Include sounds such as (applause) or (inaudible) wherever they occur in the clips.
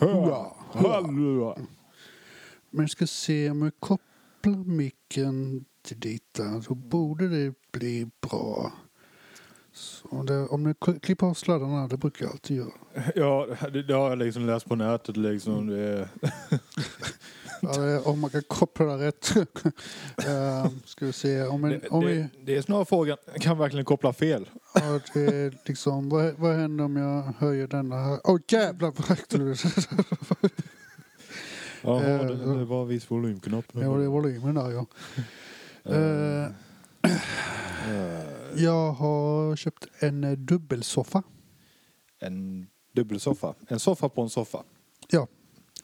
Hurra, hurra. Men jag ska se om jag kopplar micken till dit där, så borde det bli bra. Så det, om kl- klipper av sladdarna, det brukar jag alltid göra. Ja, det, det har jag liksom läst på nätet liksom. Det, (laughs) Ja, det- om man kan koppla det rätt. uh, (laughs) ska vi se, om, en, det, om vi... det, det är snarare frågan, kan verkligen koppla fel? Ja, det liksom, vad, vad händer om jag höjer denna här? Åh oh, jävlar vad högt det. Jaha, Eh, det, det var viss volymknapp. Ja, det är volymen där ja. Eh, jag har köpt en dubbelsoffa. en dubbelsoffa. En soffa på en soffa.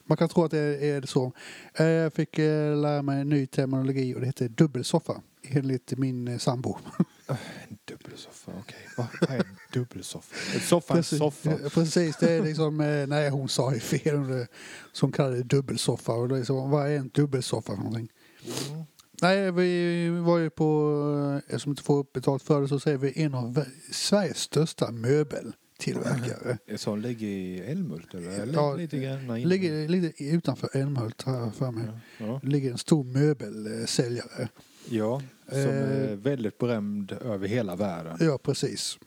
Man kan tro att det är så. Eh, Jag fick eh, lära mig en ny terminologi och det heter dubbelsoffa. Enligt min eh, sambo. (laughs) En dubbelsoffa, okej. Vad vad är en dubbelsoffa? En soffa, en soffa. Precis, det är liksom, nej hon sa det fel. Som kallade det dubbelsoffa. Och det är så, vad är en dubbelsoffa för någonting? Mm. Nej, vi var ju på, eftersom vi inte får betalt för det så säger vi en av Sveriges största möbeltillverkare. Som ligger i Älmhult eller? Ja, lite grann. Ligger lite utanför Älmhult har jag för mig. Ja, ja. ligger en stor möbelsäljare. ja som Eh. är väldigt berömd över hela världen. Ja, precis.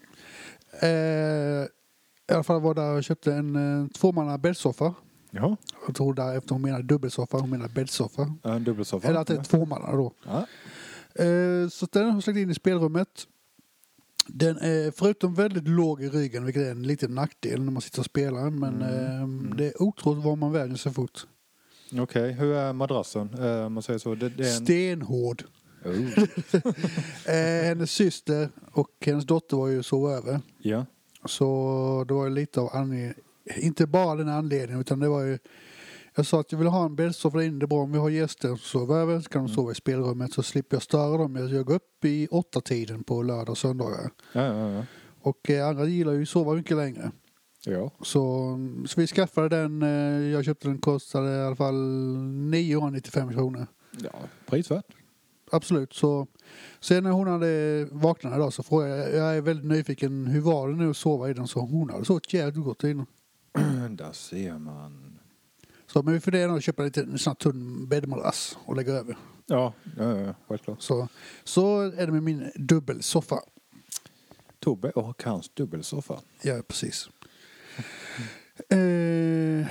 Eh, I alla fall var där och köpte en eh, tvåmanna bäddsoffa. Ja, Jag tror därefter hon menar dubbelsoffa, hon menar bäddsoffa. Ja, en dubbelsoffa. Eller att det är tvåmanna då. Ja. Eh, så den har jag slängt in i spelrummet. Den är förutom väldigt låg i ryggen, vilket är en liten nackdel när man sitter och spelar. Men Mm. eh, det är otroligt var man vänjer sig fort. Okej, hur är madrassen? Eh, man säger så. Det, det är en... Stenhård. Oh. (laughs) Eh, hennes syster och hennes dotter var ju så över. Ja. Så det var ju lite av anledningen, inte bara den anledningen utan det var ju jag sa att jag vill ha en bäddsoffa inne, det är bra om vi har gäster som sover över så kan de sova i spelrummet så slipper jag störa dem. Jag går upp i åtta tiden på lördag och söndagar. Ja, ja, ja. Och eh, andra gillar ju att sova mycket längre. ja. Så, så vi skaffade den, eh, jag köpte den kostade i alla fall 995 kronor. ja prisvärt. Absolut. Så sen när hon hade vaknat idag så frågade jag, jag är väldigt nyfiken, hur var det nu att sova i den? Så hon hade sovit jävligt gott inne. Där ser man. Så men vi funderar nog att köpa lite en sån här tunn bäddmadrass och lägga över. Ja, ja, ja självklart. Så, så är det med min dubbelsoffa. Tobbe och hans dubbelsoffa. Ja, precis. Eh,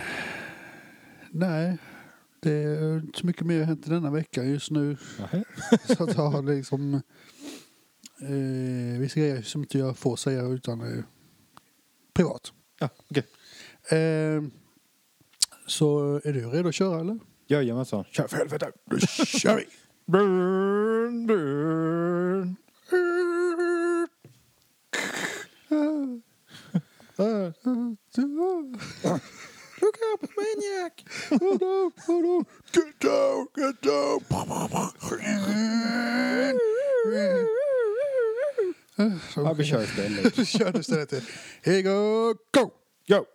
nej, det är inte så mycket mer hänt denna vecka just nu. Nähä. (laughs) Så att jag har liksom eh, vissa grejer som inte jag får säga utan eh, privat. Ja, okej. Eh, så är du redo att köra eller? Jajamensan. Kör för helvete. Då kör vi! (laughs) Burn, burn. Look up, maniac! Hold on, hold on. Get down, get down! Ja, vi kör istället. (laughs) Vi kör istället. Here you go, go! Go!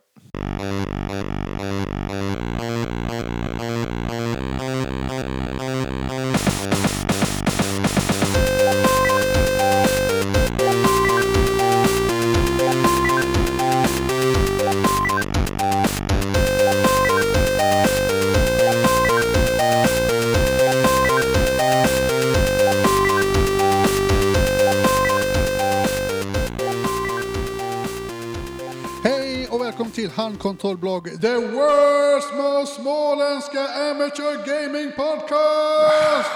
Till Handkontrollblogg, the world's most småländska amateur gaming podcast!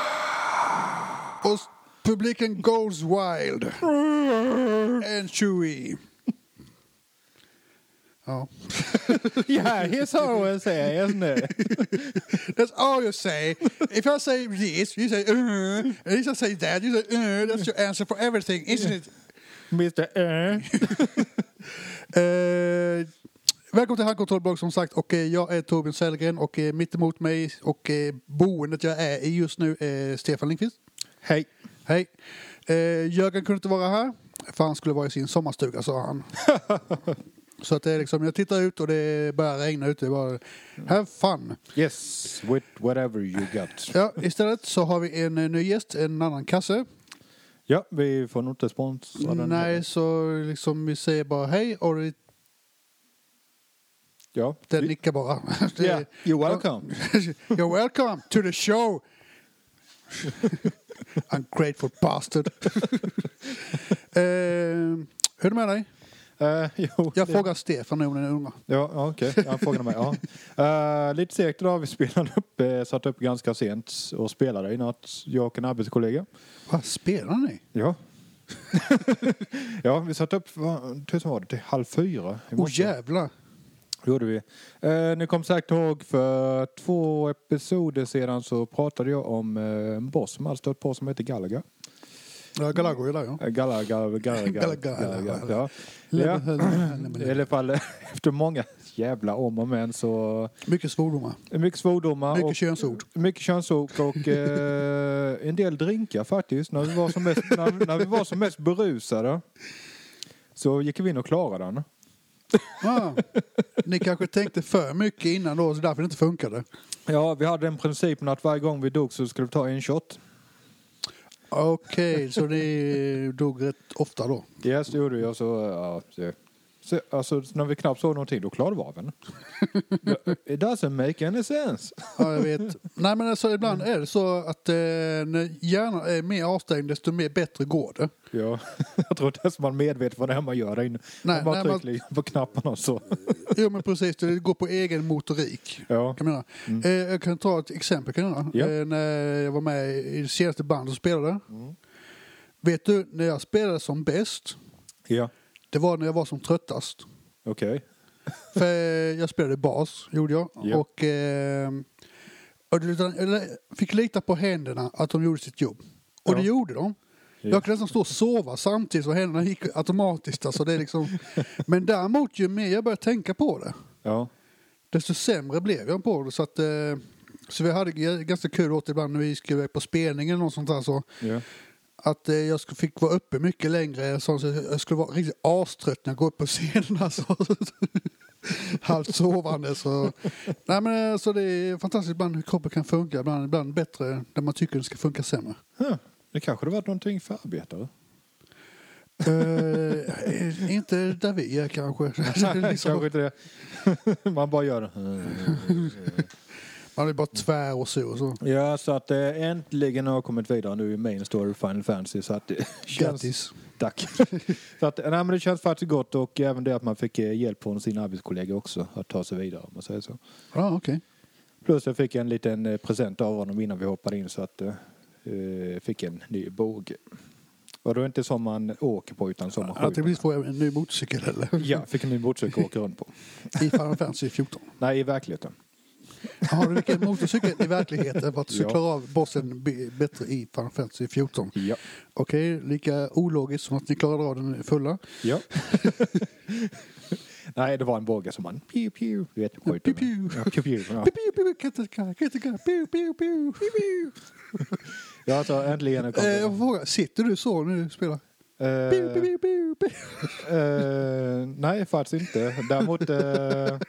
Och publiken goes wild. And chewy. Ja. (laughs) Yeah, here's how I say, isn't it? (laughs) That's all you say. If I say this, you say uh. And if I say that, you say uh. That's your answer for everything, isn't it? Mr. (laughs) Uh. Eh, välkommen till Handkontrollblogg som sagt och eh, jag är Torbjörn Sellgren och eh, mitt emot mig och eh, boendet jag är i just nu är Stefan Lindqvist. Hej. Hej. Jörgen kunde inte vara här för han skulle vara i sin sommarstuga sa han. (laughs) Så att det är liksom, jag tittar ut och det börjar regna ute. Bara, have fun. Yes, with whatever you got. Ja, istället så har vi en ny gäst, en annan kasse. Ja, vi får nog inte sponsra den. Nej, så liksom vi säger bara hej och det Ja. Den nickar bara. (laughs) Yeah, you're welcome. (laughs) You're welcome to the show. (laughs) Ungrateful bastard. eh, hur är det med dig? Eh, jo, Jag det- frågar Stefan när ni undrar. Ja, okej. Han frågade mig. Ja. Eh, lite segt idag. Vi spelade upp, uh, satt upp ganska sent och spelade i natt. Jag och en arbetskollega. Vad spelar ni? Ja. ja, vi satt upp, vad tusan var det, till halv fyra i Åh morse. jävlar. Gjorde vi. Eh, ni kommer säkert ihåg för två episoder sedan så pratade jag om eh, en boss som hade stött på som heter Gallagher. Ja, Galago är där ja. Gallagher, Gallagher. Gallagher. Ja. Ja. I alla fall (laughs) efter många jävla om och men så Mycket svordomar. mycket svordomar. Mycket och, könsord. Mycket könsord och eh, (laughs) en del drinkar faktiskt. När vi var som mest, när, när vi var som mest berusade så gick vi in och klarade den. Ah, ni kanske tänkte för mycket innan då, så därför det inte funkade. Ja, vi hade den principen att varje gång vi dog så skulle vi ta en shot. Okej, så ni dog rätt ofta då? Yes, det gjorde jag. Så, ja, så, så, alltså, när vi knappt såg någonting, då klarade vi av den. (laughs) It doesn't make any sense. Ja, jag vet. Nej, men alltså ibland är det så att eh, när hjärnan är mer avstängd, desto mer bättre går det. Ja, (laughs) jag tror inte ens man är medveten vad det är man gör där inne. Nej, man bara nej, trycker liksom på knapparna och så. (laughs) Jo, men precis. Det går på egen motorik. Ja. Kan man göra. Eh, jag kan ta ett exempel. Kan jag. Ja. eh, när jag var med i det senaste bandet och spelade. Mm. Vet du, när jag spelade som bäst, Ja, det var när jag var som tröttast. okej. För jag spelade bas, gjorde jag. Ja. Och, eh, och det- jag fick lita på händerna att de gjorde sitt jobb. Och Ja. det gjorde de. Ja. Jag kunde nästan stå och sova samtidigt så händerna gick automatiskt. Alltså det är liksom... Men däremot ju mer jag började tänka på det, Ja, desto sämre blev jag på det. Så, att, eh, så vi hade ganska kul åt ibland när vi skulle på spelning eller något sånt där. Så ja. Att eh, jag fick vara uppe mycket längre. Så jag skulle vara riktigt astrött när jag går upp på scenen. (laughs) Alltså. Halvt sovande. Så. Nej, men, eh, så det är fantastiskt ibland hur kroppen kan funka. Ibland, ibland bättre när man tycker den ska funka sämre. Huh. Det kanske hade varit någonting för arbetare. Eh, inte där vi är kanske. (laughs) liksom, kanske inte det. (laughs) man bara gör det. Man är bara tvär och så. Och så. Ja, så att eh, äntligen har jag kommit vidare nu i main story Final Fantasy. Så att det (laughs) känns... Grattis. Tack. (laughs) så att, nej, men det känns faktiskt gott och även det att man fick eh, hjälp från sina arbetskollegor också att ta sig vidare om man säger så. Ja, okej. Plus jag fick en liten eh, present av honom innan vi hoppade in så att eh, eh, fick en ny båge. Och då inte som man åker på utan som man Att det skjuter. blir får jag en ny motorcykel eller? Ja, fick en ny motorcykel att åka runt på. I Final Fantasy 14. Nej, i verkligheten. Har du vilken motorcykel i verkligheten för att du Ja. av bossen bättre i Final Fantasy 14? Ja. Okej, lika ologiskt som att ni klarade av den fulla. Ja. Nej, det var en båge som man... Pew, pew, du vet, skjuter med. pew. Ja, pew, pew, ja. Piu, piu, piu, katteka, katteka, piu, piu, piu, piu, piu. Ja, så äntligen Eh. Jag sitter du så när du spelar? Eh, Piu, piu, piu, piu. eh, nej, faktiskt inte. Däremot... Eh,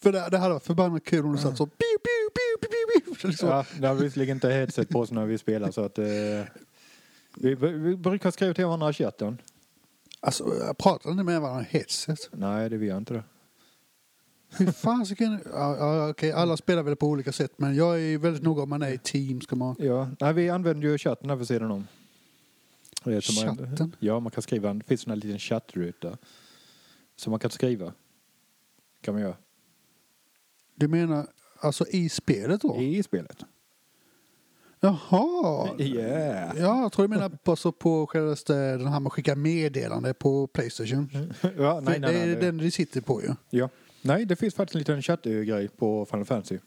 För det, det hade varit förbannat kul om du satt så piu, piu, piu, piu, piu. Liksom. ja, det har visserligen inte headset på oss när vi spelar så att... Eh, vi, vi brukar skriva till varandra i chatten. Alltså, jag pratar inte med varandra i headset. Nej, det vill jag inte det. Hur fan ska jag... Ja, ja, okej, alla spelar väl på olika sätt, men jag är väldigt noga om man är i team. Ska man... Ja, nej, vi använder ju chatten här vid sidan om. Man- Chatten? Ja, man kan skriva. Det finns en liten chattruta. Som man kan skriva. Kan man göra. Du menar alltså i spelet då? I spelet. Jaha! Yeah. Ja, jag tror du menar på, så på självaste den här med att skicka meddelande på Playstation. (laughs) Ja, nej, För nej, det är nej, den det sitter på ju. Ja. Nej, det finns faktiskt en liten chattgrej på Final Fantasy.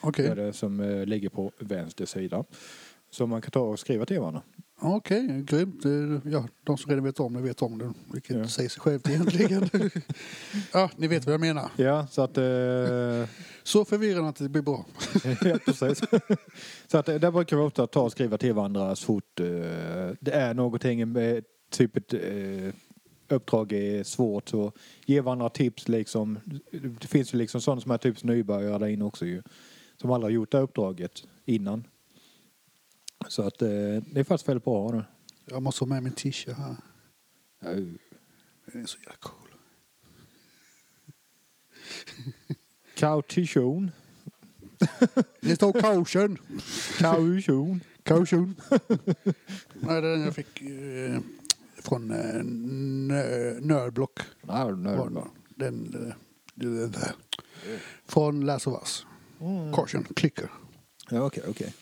Okej, det som eh, ligger på vänster sida. Som man kan ta och skriva till varandra. okej, grymt. Eh, Ja, de som redan vet om det vet om det. Vilket Ja. säger sig självt egentligen. (laughs) ja, ni vet vad jag menar. Ja, så att... Eh, Så förvirrande att det blir bra. (laughs) ja, precis. så att eh, där brukar vi ofta ta och skriva till varandra så fort eh, det är någonting med typ ett eh, uppdrag är svårt så ge varandra tips liksom. Det finns ju liksom sådana som är typ nybörjare där inne också ju. Som aldrig har gjort det här uppdraget innan. Så att eh, det är faktiskt väldigt bra nu. Jag måste ha med min t-shirt här. Ja, Den är så jävla cool. Kaution. (laughs) Det står caution. Kaution. Caution. Nej, det är den jag fick eh, från eh, Nö- Nördblock. Ja, var nej, det. Den, eh, det- det- från Last of Us. Mm. Caution, klicker. Ja, okej, okej.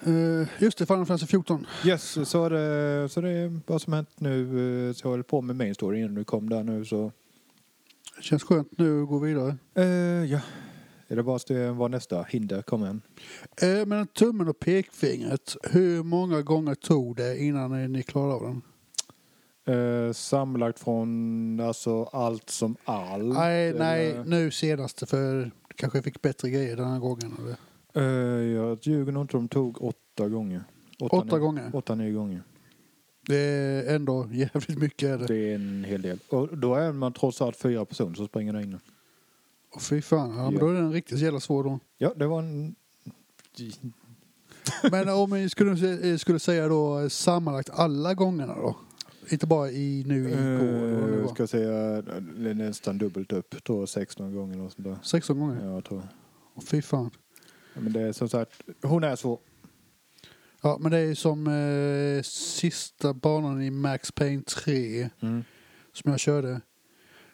Eh, just det, Final Fantasy 14. Yes, så är det, så det är vad som hänt nu. eh, Så jag håller på med main story innan du kom där nu så. Känns skönt nu att gå vidare. Eh, ja. Är det bara att det var nästa hinder kom igen? Eh, men tummen och pekfingret, hur många gånger tog det innan ni klarade av den? Eh, sammanlagt från alltså allt som allt? Nej, nej, nu senaste för kanske jag fick bättre grejer den här gången. Eller? Eh, jag ljuger nog inte, de tog åtta gånger. Åtta nio- gånger. Åtta, nio gånger. Det är ändå jävligt mycket. Är det. Det är en hel del. Och då är man trots allt fyra personer som springer där inne. Och fy fan, ja, men Ja. då är den riktigt jävla svår då. Ja, det var en... Men om vi skulle, se- skulle säga då eh, sammanlagt alla gångerna då? Inte bara i nu vad det Uh, var. ska jag säga, nästan dubbelt upp. Jag tror 16 gånger och sånt där. 16 gånger? Ja, jag tror. Åh, fy fan. Men det är som sagt, hon är svår. Ja, men det är som eh, sista banan i Max Payne 3 Mm. som jag körde.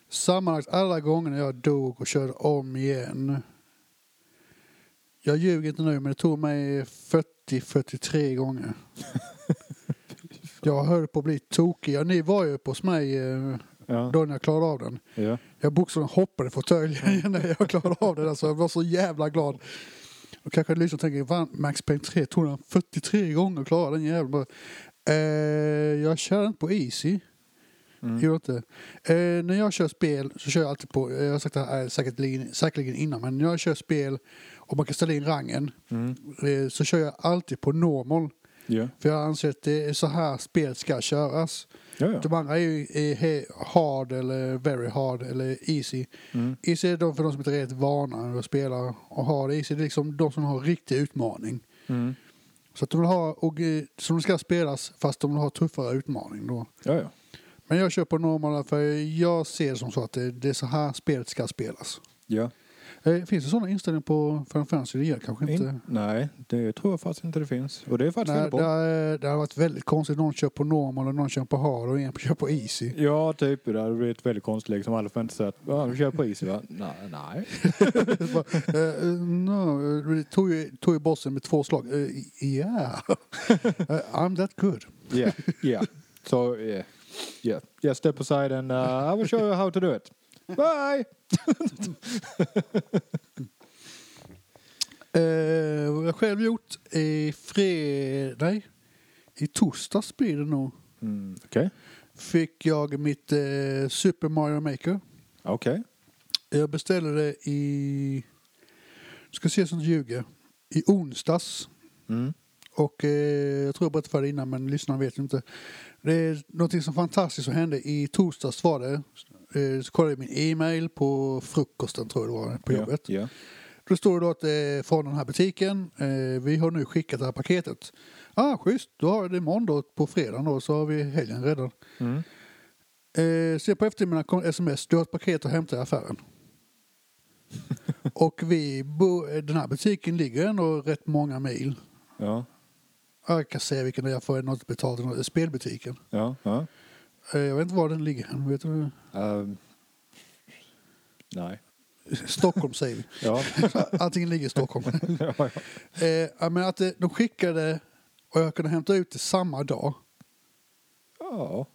Sammanlagt alla gånger jag dog och körde om igen. Jag ljuger inte nu, men det tog mig 40-43 gånger. (laughs) jag höll på att bli tokig. Ja, ni var ju på hos mig eh, Ja. då när jag klarade av den. ja. Jag bokstavligen hoppade i fåtöljen när jag klarade av den. Alltså, jag var så jävla glad. Och kanske och tänker, fan Max Payne 3 tog den 43 gånger klara den jäveln. Eh, jag kör inte på Easy. Mm. Gör inte. Eh, när jag kör spel så kör jag alltid på, jag har sagt det här säkerligen, säkerligen innan, men när jag kör spel och man kan ställa in rangen Mm. eh, så kör jag alltid på normal. Ja. För jag anser att det är så här spel ska köras. Ja, ja. De andra är ju är hard eller very hard eller easy. Mm. Easy är de för de som inte är rätt vana att spela och hard easy det är liksom de som har riktig utmaning. Mm. Så att de vill ha, och, eh, så de ska spelas fast de vill ha tuffare utmaning då. Ja, ja. Men jag kör på normala för jag ser som så att det, det är så här spelet ska spelas. ja. Eh, finns det sådana inställningar på Final Fantasy? Det gör kanske inte. In, nej, det tror jag faktiskt inte det finns. Och det är faktiskt Nej, väldigt det, bra. har- det har varit väldigt konstigt. Någon kör på normal och någon kör på hard och en kör på easy. Ja, typ. Det hade blivit väldigt konstigt liksom. Alla säga att ja, du kör på is va? (laughs) Nej, nej. (laughs) Eh, no, det tog ju, tog ju bossen med två slag. Uh, yeah, (laughs) Eh, I'm that good. Yeah, yeah. So, yeah. Yeah. Just step aside and uh, I will show you how to do it. Bye! Eh, vad jag själv gjort i fred... Nej, i torsdags blir det nog. Mm, Okej. Fick jag mitt eh, Super Mario Maker. Okej. Jag beställde det i... Ska se som ljuger. I onsdags. Mm. Och eh, jag tror jag berättade för det innan men lyssnarna vet inte. Det är någonting som fantastiskt som hände i torsdags var det. Eh, så kollade jag min e-mail på frukosten tror jag det var på jobbet. Ja. Då står det då att det är från den här butiken. Eh, vi har nu skickat det här paketet. Ah, schysst. Då har det imorgon då på fredagen då så har vi helgen redan. Mm. Eh, sen på eftermiddagen kom sms. Du har ett paket att hämta i affären. (laughs) och vi bo, den här butiken ligger ändå rätt många mil. Ja. Jag kan säga vilken det är för något betalt. Spelbutiken. Ja. ja. Eh, jag vet inte var den ligger. Vet du? Ehm. nej. Stockholm säger vi. Ja. (laughs) Allting ligger i Stockholm. (laughs) ja, ja. eh, menar att eh, de skickade och jag kunde hämta ut det samma dag. ja.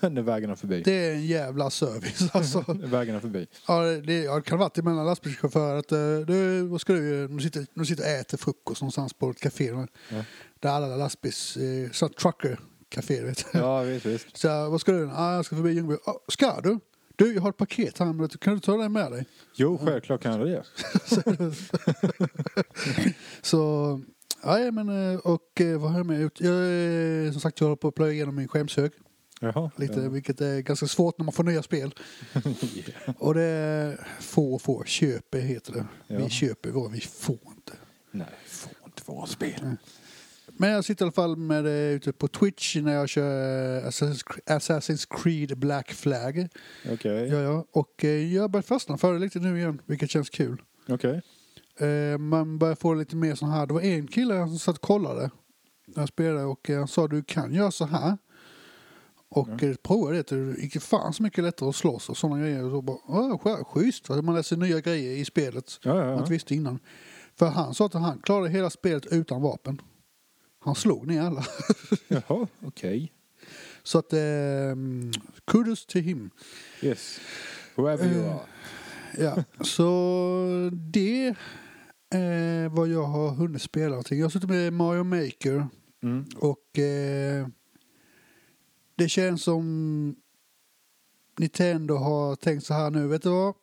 (laughs) När vägarna förbi. Det är en jävla service alltså. När vägarna förbi. Ja, det, ja, det kan ha varit emellan lastbilschaufförer att eh, du, vad ska du? De sitter, de sitter och äter frukost någonstans på ett café. Ja. Där alla lastbils, eh, så trucker café vet du. Ja, visst, visst. Så jag, vad ska du? Ah, jag ska förbi Ljungby. Ah, ska du? Du, jag har ett paket här, men kan du ta det med dig? Jo, självklart kan jag det. (laughs) Så, ja, men eh, och eh, vad har jag med ut? Jag, eh, som sagt, jag håller på att plöja igenom min skämshög. Jaha. Lite, Ja. vilket är ganska svårt när man får nya spel. (laughs) Och det är få, få, köper heter det. Ja. Vi köper vad vi får inte. Nej, får inte vara spel. Men jag sitter i alla fall med det ute på Twitch när jag kör Assassin's Creed Black Flag. Okej. Ja, ja. Och eh, jag har börjat fastna för det lite nu igen, vilket känns kul. Okej. Eh, man börjar få lite mer sån här. Det var en kille som satt och kollade när jag spelade och eh, han sa du kan göra så här. Och Ja. eh, provade det. Det gick fan så mycket lättare att slåss och sådana grejer. Och så bara, "Ah, sk- schysst. Alltså, Man läser nya grejer i spelet. Ja, ja, Man inte ja. visste innan. För han sa att han klarade hela spelet utan vapen. Han slog ner alla. (laughs) Jaha, okej. Så att eh, kudos till him. Yes. Whoever you Eh, are. Ja, så det är vad jag har hunnit spela. någonting. Jag har suttit med Mario Maker Mm. och eh, det känns som Nintendo har tänkt så här nu, vet du vad?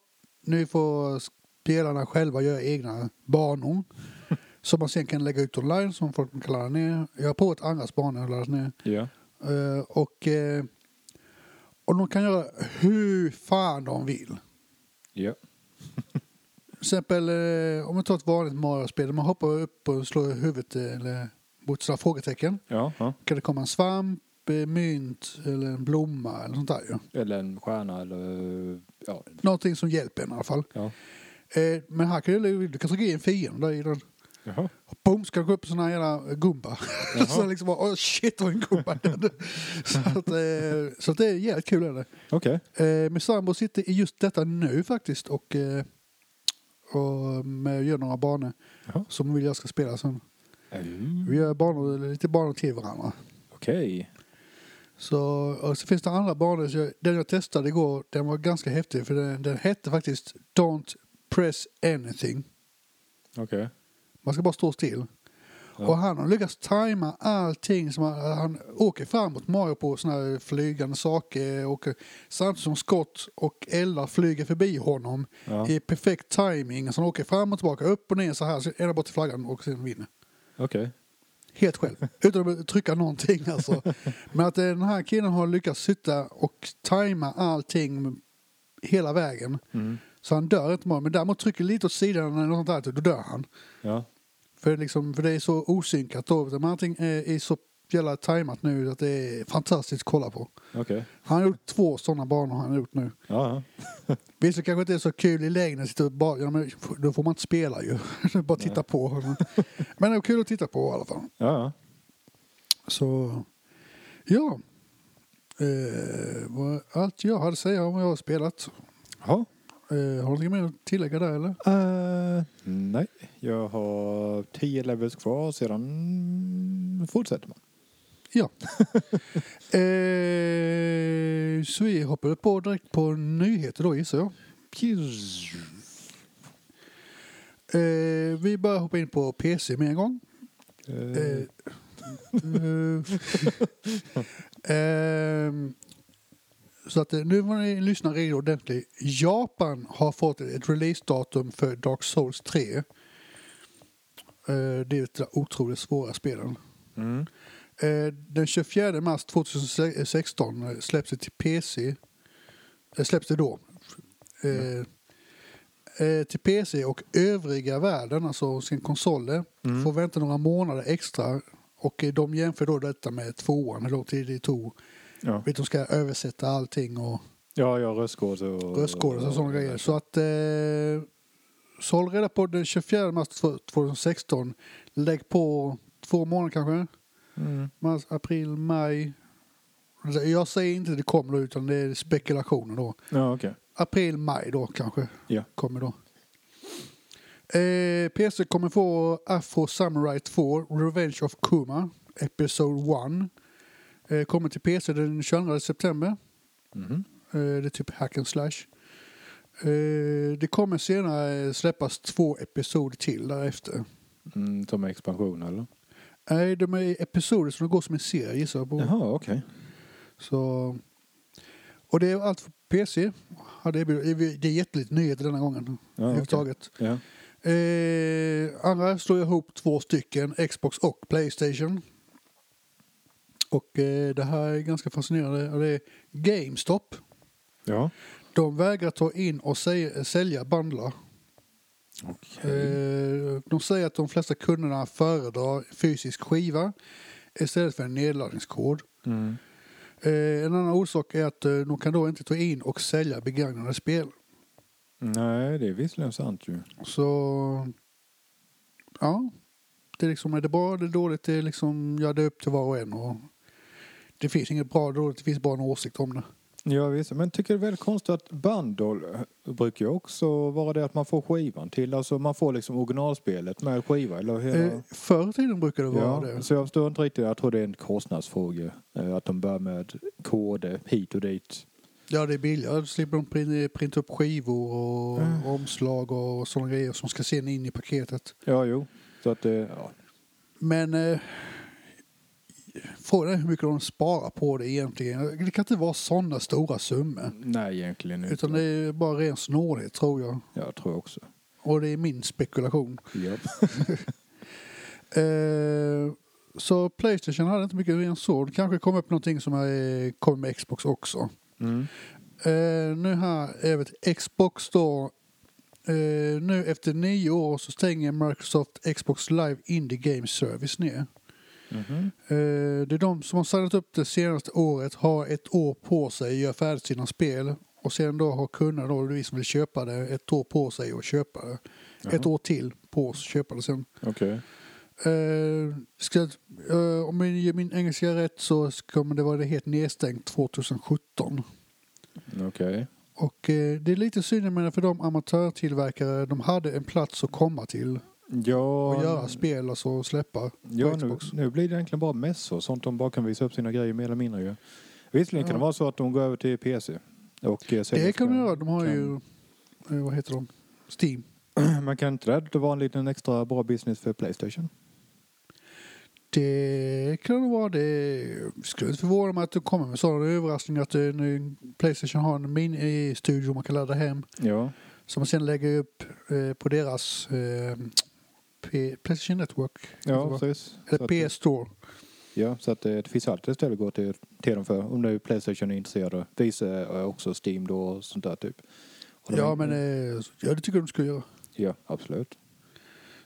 Nu får spelarna själva göra egna banor som man sen kan lägga ut online som folk kan ladda ner. Jag har provat andras banor att ladda ner. Ja. Eh, och, eh, och de kan göra hur fan de vill. Ja. Till exempel eh, om man tar ett vanligt Mario-spel man hoppar upp och slår huvudet eller mot sådana frågetecken. Ja, ja. Kan det komma en svamp, mynt eller en blomma eller sånt där ju. Eller en stjärna eller... Ja. Någonting som hjälper en i alla fall. ja. Men här kan du, du kan trycka in en fiende där i den. Jaha. Boom, ska det gå upp en sån här jävla gumba. (laughs) Jaha. så liksom bara, oh shit, var en gumba. (laughs) så, att, eh, så att det är jävligt kul. Är det. Okej. Eh, min sambo sitter i just detta nu faktiskt och, eh, och med, gör några banor Jaha. som vill jag ska spela sen. Mm. Vi gör banor, lite banor till varandra. Okej. Så, och så finns det andra banor. Så jag, den jag testade igår, den var ganska häftig för den, den hette faktiskt Don't press anything. Okej. Man ska bara stå still. Ja. Och han har lyckats tajma allting. Som han, han åker framåt Mario på såna här flygande saker. Och, samtidigt som skott och eldar flyger förbi honom Ja. i perfekt timing. Så han åker fram och tillbaka, upp och ner så här. Så ända bort till flaggan och sen vinner. Okej. Helt själv. Utan att trycka någonting alltså. (laughs) Men att eh, den här killen har lyckats sitta och tajma allting hela vägen. Mm. Så han dör inte bara. Men däremot trycker lite åt sidan eller något sånt där, då dör han. Ja. För, liksom, för det är så osynkat då. Men allting är, är så jävla tajmat nu att det är fantastiskt att kolla på. Okej. Han har gjort två sådana banor han har gjort nu. Ja, ja. (laughs) Visst det kanske inte är så kul i längden sitta bara, ja, men då får man inte spela ju. (laughs) bara titta på. Men det är kul att titta på i alla fall. Ja, ja. Så ja. Eh, allt jag hade att säga om vad jag har spelat. Jaha. Eh, har du något mer att tillägga där eller? Eh, nej, jag har tio levels kvar sedan fortsätter man. Ja. (laughs) eh, så vi hoppade på direkt på nyheter då gissar jag. Eh, vi börjar hoppa in på PC med en gång. Eh, Eh, (laughs) så att eh, nu får ni lyssna riktigt ordentligt. Japan har fått ett releasedatum för Dark Souls 3. Eh, det är ett otroligt svåra spelen. mm. Eh, den 24 mars 2016 eh, släpps det till PC. Släpps det då. Eh, till PC och övriga världen, alltså sin konsoler, Mm. får vänta några månader extra. Och de jämför då detta med tvåan, hur lång tid det tog. Ja. Vet, de ska översätta allting och ja, har röstkod och... röstkoder och sådana grejer. Så att eh, så håll reda på den 24 mars 2016. Lägg på två månader kanske. Mm. Mars, april, maj. Jag säger inte att det kommer då, utan det är spekulationer då. Ja, okej. April, maj då kanske Ja. kommer då. Eh, PC kommer få Afro Samurai 2, Revenge of Kuma, Episode 1. Eh, kommer till PC den 22 september. Eh, det är typ hack and slash. Eh, det kommer senare släppas två episoder till därefter. Mm, som expansion eller? Nej, de är episoder som går som en serie gissar jag på. Jaha, okej. Så, och det är allt för PC. Ja, det, är, det är jättelite nyheter denna gången. Ja, överhuvudtaget. Ja. Eh, andra slår ihop två stycken, Xbox och Playstation. Och eh, det här är ganska fascinerande. Det är GameStop. Ja. De vägrar ta in och sälja bundlar. Okej. Eh, De säger att de flesta kunderna föredrar fysisk skiva istället för en nedladdningskod. Mm. Eh, En annan orsak är att de kan då inte ta in och sälja begagnade spel. Nej, det är visserligen sant ju. Så ja, det är liksom, är det bra, är dåligt, det är liksom, ja det är upp till var och en. Och det finns inget bra och dåligt, det finns bara en åsikt om det. Ja, visst. Men tycker det är väldigt konstigt att bundle brukar ju också vara det att man får skivan till. Alltså man får liksom originalspelet med skiva eller hela... Eh, förr i tiden brukade det vara Ja, det. så jag förstår inte riktigt. Jag tror det är en kostnadsfråga. eh, Att de börjar med koder hit och dit. Ja, det är billigare. Då slipper de prin- printa upp skivor och Mm. omslag och sådana grejer som ska sen in i paketet. Ja, jo. Så att det... Ja. Men eh, frågan är hur mycket de sparar på det egentligen. Det kan inte vara sådana stora summor. Nej, egentligen inte. Utan det är bara ren snålhet tror jag. Jag tror också. Och det är min spekulation. Ja. (laughs) Eh, så Playstation hade inte mycket ren så. Det kanske kom upp någonting som är, kommer med Xbox också. Mm. Eh, nu här till Xbox då. Eh, nu efter nio år så stänger Microsoft Xbox Live Indie Game Service ner. Mhm. Eh, det är de som har signat upp det senaste året har ett år på sig att göra färdigt sina spel. Och sen då har kunderna då, vi som vill köpa det, ett år på sig att köpa det. Ett Jaha. år till på oss att köpa det sen. Eh, ska, eh, om jag ger min engelska rätt så kommer det vara helt nedstängt 2017. Okej. Och eh, det är lite synd jag menar för de amatörtillverkare, de hade en plats att komma till Ja, och göra spel och släppa ja nu, nu blir det egentligen bara mässor och sånt de bara kan visa upp sina grejer mer eller mindre ju. Visserligen kan Ja. det vara så att de går över till PC. Och eh, Det kan de göra, de har kan- ju, eh, vad heter de, Steam. (clears throat) Man kan inte det vara en liten extra bra business för Playstation? Det kan nog vara det. Skulle inte förvåna mig att det kommer med sådana överraskningar att eh, nu Playstation har en mini-studio man kan ladda hem. Ja. Som man sen lägger upp eh, på deras eh, P- Playstation Network. Ja, Eller precis. Eller att- PS Store. Ja, så att det finns alltid ett ställe att gå till, till dem för. Om nu Playstation är intresserade. Visa eh, också Steam då och sånt där typ. De- Ja, men eh, ja, det tycker jag de ska göra. Ja, absolut.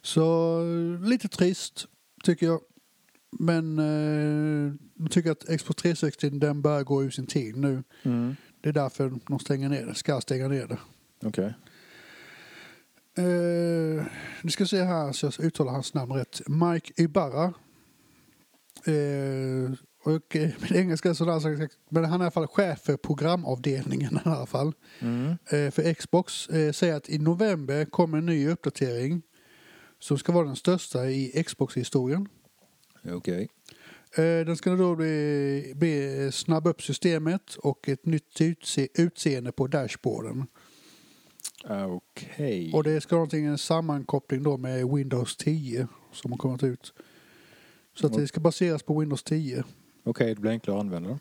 Så eh, lite trist tycker jag. Men eh, jag tycker att Xbox 360 den börjar gå ur sin tid nu. Mm. Det är därför de stänger ner det, ska stänga ner det. Okej. Eh, nu ska jag se här så jag uttalar hans namn rätt. Mike Ibarra. Eh, och eh, min engelska är sådär, så- men han är i alla fall chef för programavdelningen i alla fall. Mm. Eh, för Xbox säger att i november kommer en ny uppdatering som ska vara den största i Xbox-historien. Okej. Eh, den ska då bli, bli snabba upp systemet och ett nytt utse, utseende på dashboarden. Okej. Och det ska någonting, en sammankoppling då med Windows 10 som har kommit ut. Så att det ska baseras på Windows 10. Okej, det blir enklare att använda.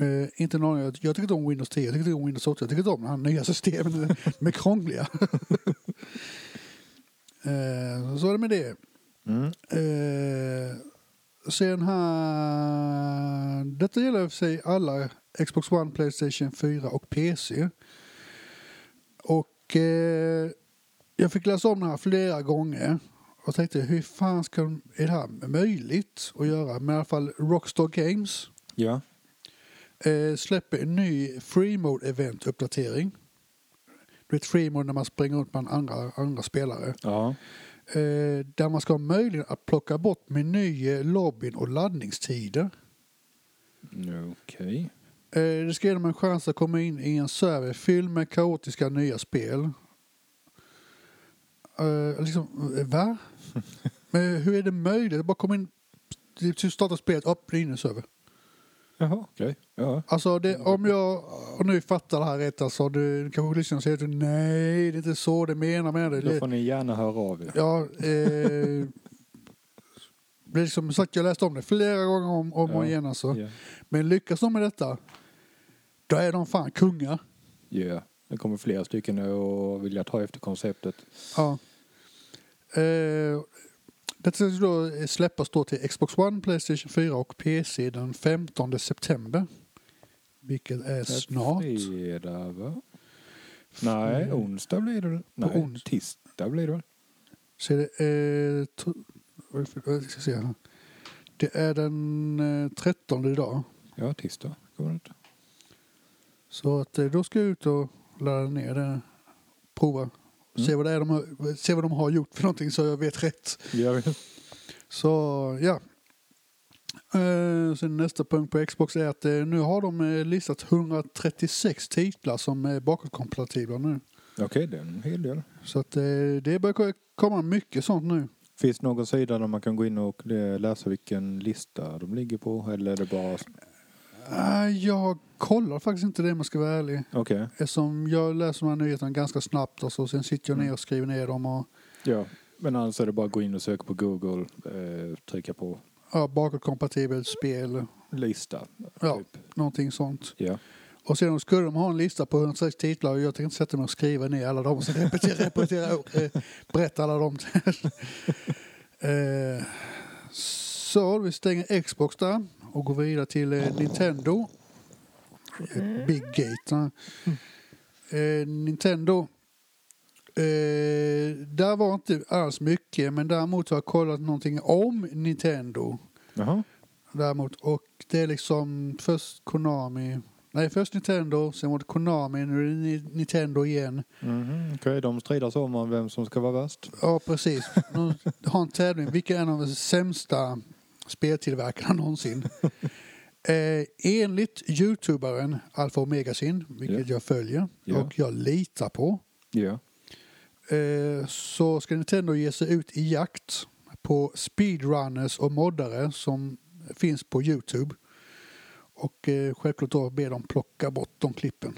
Eh, inte någon, jag, jag tycker inte om Windows 10, jag tycker inte om Windows 8, jag tycker inte om de här nya systemen. Är krångliga. (laughs) eh, så är det med det. Mm. Eh, sen här, detta gäller för sig alla Xbox One, Playstation 4 och PC. Och eh, jag fick läsa om det här flera gånger och tänkte hur fan ska de, är det här möjligt att göra? Men i alla fall Rockstar Games Ja. eh, släpper en ny Free Mode Event uppdatering. Du vet Free Mode när man springer runt bland andra, andra spelare. Ja. Eh, där man ska ha möjlighet att plocka bort menyer, lobbyn och laddningstider. Okej. Eh, det ska ge dem en chans att komma in i en server fylld med kaotiska nya spel. Eh, liksom, eh, va? (laughs) Men hur är det möjligt? Bara komma in, typ starta spelet, upp, in i en server. Jaha, okej. Ja. Alltså det, om jag och nu fattar det här rätt alltså, du kanske lyssnar och säger att nej, det är inte så det menar med det. Då får ni gärna höra av er. Ja, eh, (laughs) det är liksom sagt, jag läste om det flera gånger om, om och Ja. igen alltså. Ja. Men lyckas de med detta, då är de fan kungar. Ja. Det kommer flera stycken nu och vilja ta efter konceptet. Ja. Eh, detta ska då släppas då till Xbox One, Playstation 4 och PC den 15 september. Vilket är snart. Fredag, va? Nej, onsdag blir det? Nej, ons- tisdag blir det väl? Så det är... det Jag ska se här. Det är den eh, 13 idag. Ja, tisdag. Går det inte? Så att eh, då ska jag ut och ladda ner det. Prova. Se, Mm. vad det är de har, se vad de har gjort för någonting så jag vet rätt. Ja, visst. Så ja. Eh, sen nästa punkt på Xbox är att eh, nu har de eh, listat 136 titlar som är bakåtkompatibla nu. Okej, det är en hel del. Så att eh, det börjar komma mycket sånt nu. Finns det någon sida där man kan gå in och eh, läsa vilken lista de ligger på? Eller är det bara... Eh, jag kollar faktiskt inte det om jag ska vara ärlig. Okej. Eftersom jag läser de här nyheterna ganska snabbt och så sen sitter jag ner och skriver ner dem och Ja. Men annars är det bara att gå in och söka på Google, eh, trycka på ja, bakåtkompatibelt spel, lista. Ja. Typ. någonting sånt. Ja. Och sen skulle de ha en lista på 106 titlar och jag tänkte sätta mig och skriva ner alla dem och sen repetera, repetera (laughs) och eh, berätta alla dem. (laughs) eh, så vi stänger Xbox där och går vidare till eh, Nintendo. Eh, Big Gate. Eh, Nintendo. Eh, där var inte alls mycket men däremot har jag kollat någonting om Nintendo. Jaha. Däremot, och det är liksom först Konami. Nej, först Nintendo, sen var det Konami, nu är det Ni- Nintendo igen. Mhm. Okej, de stridas om vem som ska vara värst. Ja, precis. De har en tävling. Vilka är de sämsta speltillverkarna (laughs) någonsin? eh, enligt youtuberen Alfa Omegasin, vilket jag följer Ja. och jag litar på, Ja. eh, så ska Nintendo ge sig ut i jakt på speedrunners och moddare som finns på Youtube. Och eh, självklart då ber de plocka bort de klippen.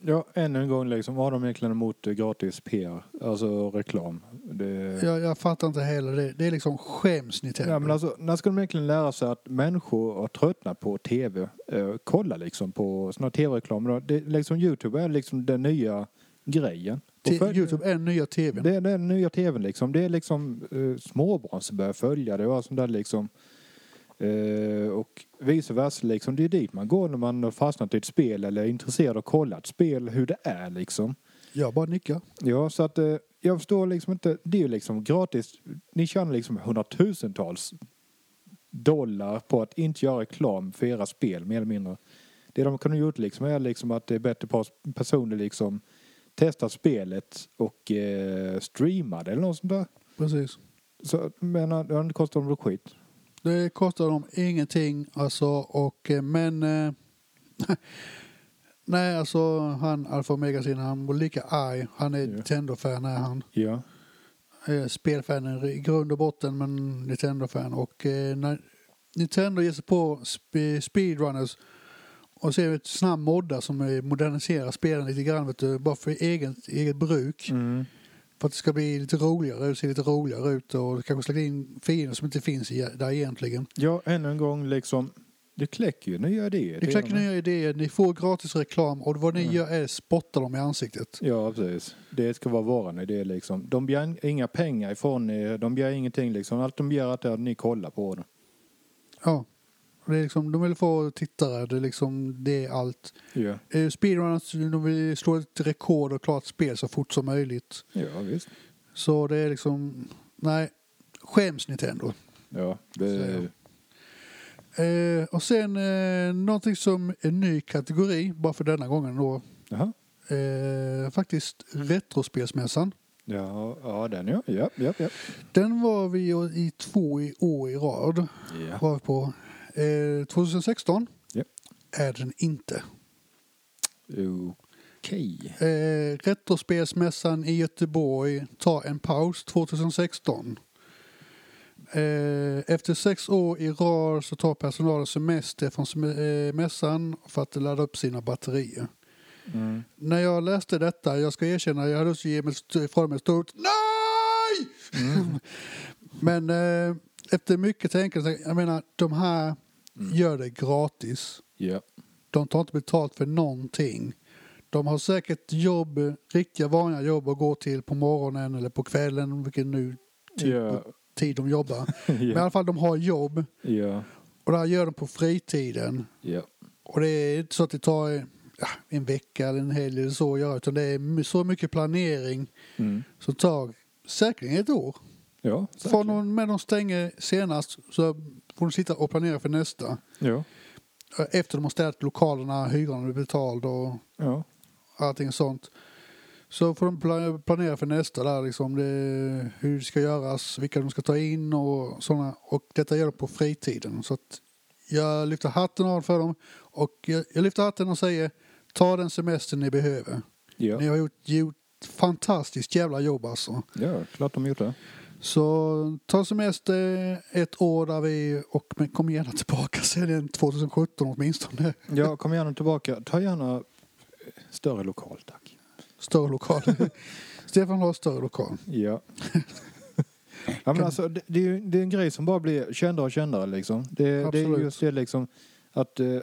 Ja, ännu en gång liksom. Vad har de egentligen emot eh, gratis PR? Alltså reklam? Det... Jag, jag fattar inte heller det. Det är liksom skäms Nintendo. Ja, men alltså, när ska de egentligen lära sig att människor har tröttnat på tv? Eh, kolla liksom på såna tv-reklam. Det, liksom, Youtube är liksom den nya grejen. Till för- Youtube är nya tvn. Det är den nya tvn liksom. Det är liksom eh, småbarn som börjar följa det och sånt där liksom. Eh, och vice versa liksom. Det är dit man går när man har fastnat i ett spel eller är intresserad av att kolla ett spel, hur det är liksom. Jag bara nickar. Ja, så att eh, jag förstår liksom inte. Det är ju liksom gratis. Ni tjänar liksom hundratusentals dollar på att inte göra reklam för era spel, mer eller mindre. Det de kunde gjort liksom är liksom att det är bättre personer liksom testar spelet och eh, streamar det eller något sånt där. Precis. Så, men eh, det kostat dem skit. Det kostar dem ingenting alltså och eh, men eh, (laughs) Nej alltså han Alfa Omegasin han var lika arg. Han är Ja. Nintendo-fan är han. Ja. Eh, Spelfan i grund och botten men Nintendo-fan och eh, när Nintendo ger sig på sp- speedrunners och ser ett snabb modda som moderniserar spelen lite grann vet du, bara för eget, eget bruk. Mm. För att det ska bli lite roligare, se lite roligare ut och kanske släcka in fiender som inte finns där egentligen. Ja, ännu en gång liksom. Det kläcker ju nya idéer. Det kläcker nya idéer, ni får gratis reklam och vad ni Mm. gör är spotta dem i ansiktet. Ja, precis. Det ska vara våran idé liksom. De begär inga pengar ifrån er. De begär ingenting liksom. Allt de begär är att ni kollar på det. Ja. Det är liksom, de vill få tittare, det är liksom det är allt. Ja. Eh, Speedrunners, de vill slå ett rekord och klara ett spel så fort som möjligt. Ja, visst. Så det är liksom, nej, skäms Nintendo. Ja, det... Eh, och sen eh, någonting som en ny kategori, bara för denna gången då. Jaha. Eh, faktiskt Retrospelsmässan. Ja, ja, den ja. Ja, ja, ja. Den var vi i två i år i rad. ja. Var vi på. Eh, 2016 Ja. är den inte. Okej. Eh, Retrospelsmässan i Göteborg tar en paus 2016. Eh, efter sex år i rad så tar personalen semester från sem- eh, mässan för att ladda upp sina batterier. Mm. När jag läste detta, jag ska erkänna, jag hade också ge mig st- ifrån mig ett stort NEJ! (laughs) Men eh, efter mycket tänkande, jag menar de här gör det gratis. Ja. De tar inte betalt för någonting. De har säkert jobb, riktiga vanliga jobb att gå till på morgonen eller på kvällen, vilken nu typ Ja. tid de jobbar. (laughs) Men i alla fall de har jobb Ja. och det här gör de på fritiden. Och det är inte så att det tar ja, en vecka eller en helg eller så att göra utan det är så mycket planering Mm. som tar säkerligen ett år. Ja, Från säkert. och med de stänger senast så får de sitta och planera för nästa. Ja, Efter de har städat lokalerna, hyran är betald och ja. allting sånt. Så får de pla- planera för nästa där liksom. Det, hur det ska göras, vilka de ska ta in och sådana. Och detta gör de på fritiden. Så att jag lyfter hatten av för dem. Och jag, jag lyfter hatten och säger ta den semester ni behöver. Ja, Ni har gjort, gjort fantastiskt jävla jobb alltså. ja klart de gjort det. Så ta semester ett år där vi och men kom gärna tillbaka sen 2017 åtminstone. Ja, kom gärna tillbaka. Ta gärna större lokal, tack. Större lokal. (laughs) Stefan har större lokal. Ja. (laughs) ja men alltså, det, det, är det är en grej som bara blir kändare och kändare liksom. Det, det är just det liksom att eh,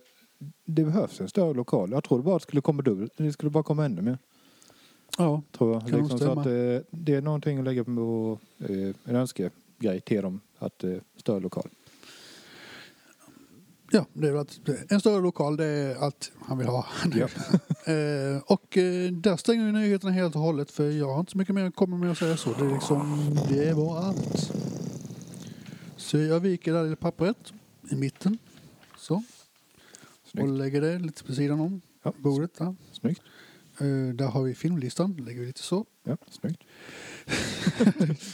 det behövs en större lokal. Jag trodde bara att det skulle komma dubbelt. Det skulle bara komma ännu mer. Ja, Tror jag. Kan Liksom, så att, eh, det är någonting att lägga på eh, en önskegrej till dem. Att eh, större lokal. ja det är att en större lokal det är allt han vill ha. Ja. (laughs) Eh, och eh, där stänger vi nyheterna helt och hållet för jag har inte så mycket mer att komma med att säga så. Det är liksom, det var allt. Så jag viker det där lilla pappret i mitten. Så. Och Snyggt. lägger det lite på sidan om Ja. bordet. Där. Snyggt. Eh, där har vi filmlistan. lägger vi lite så. Ja, snyggt.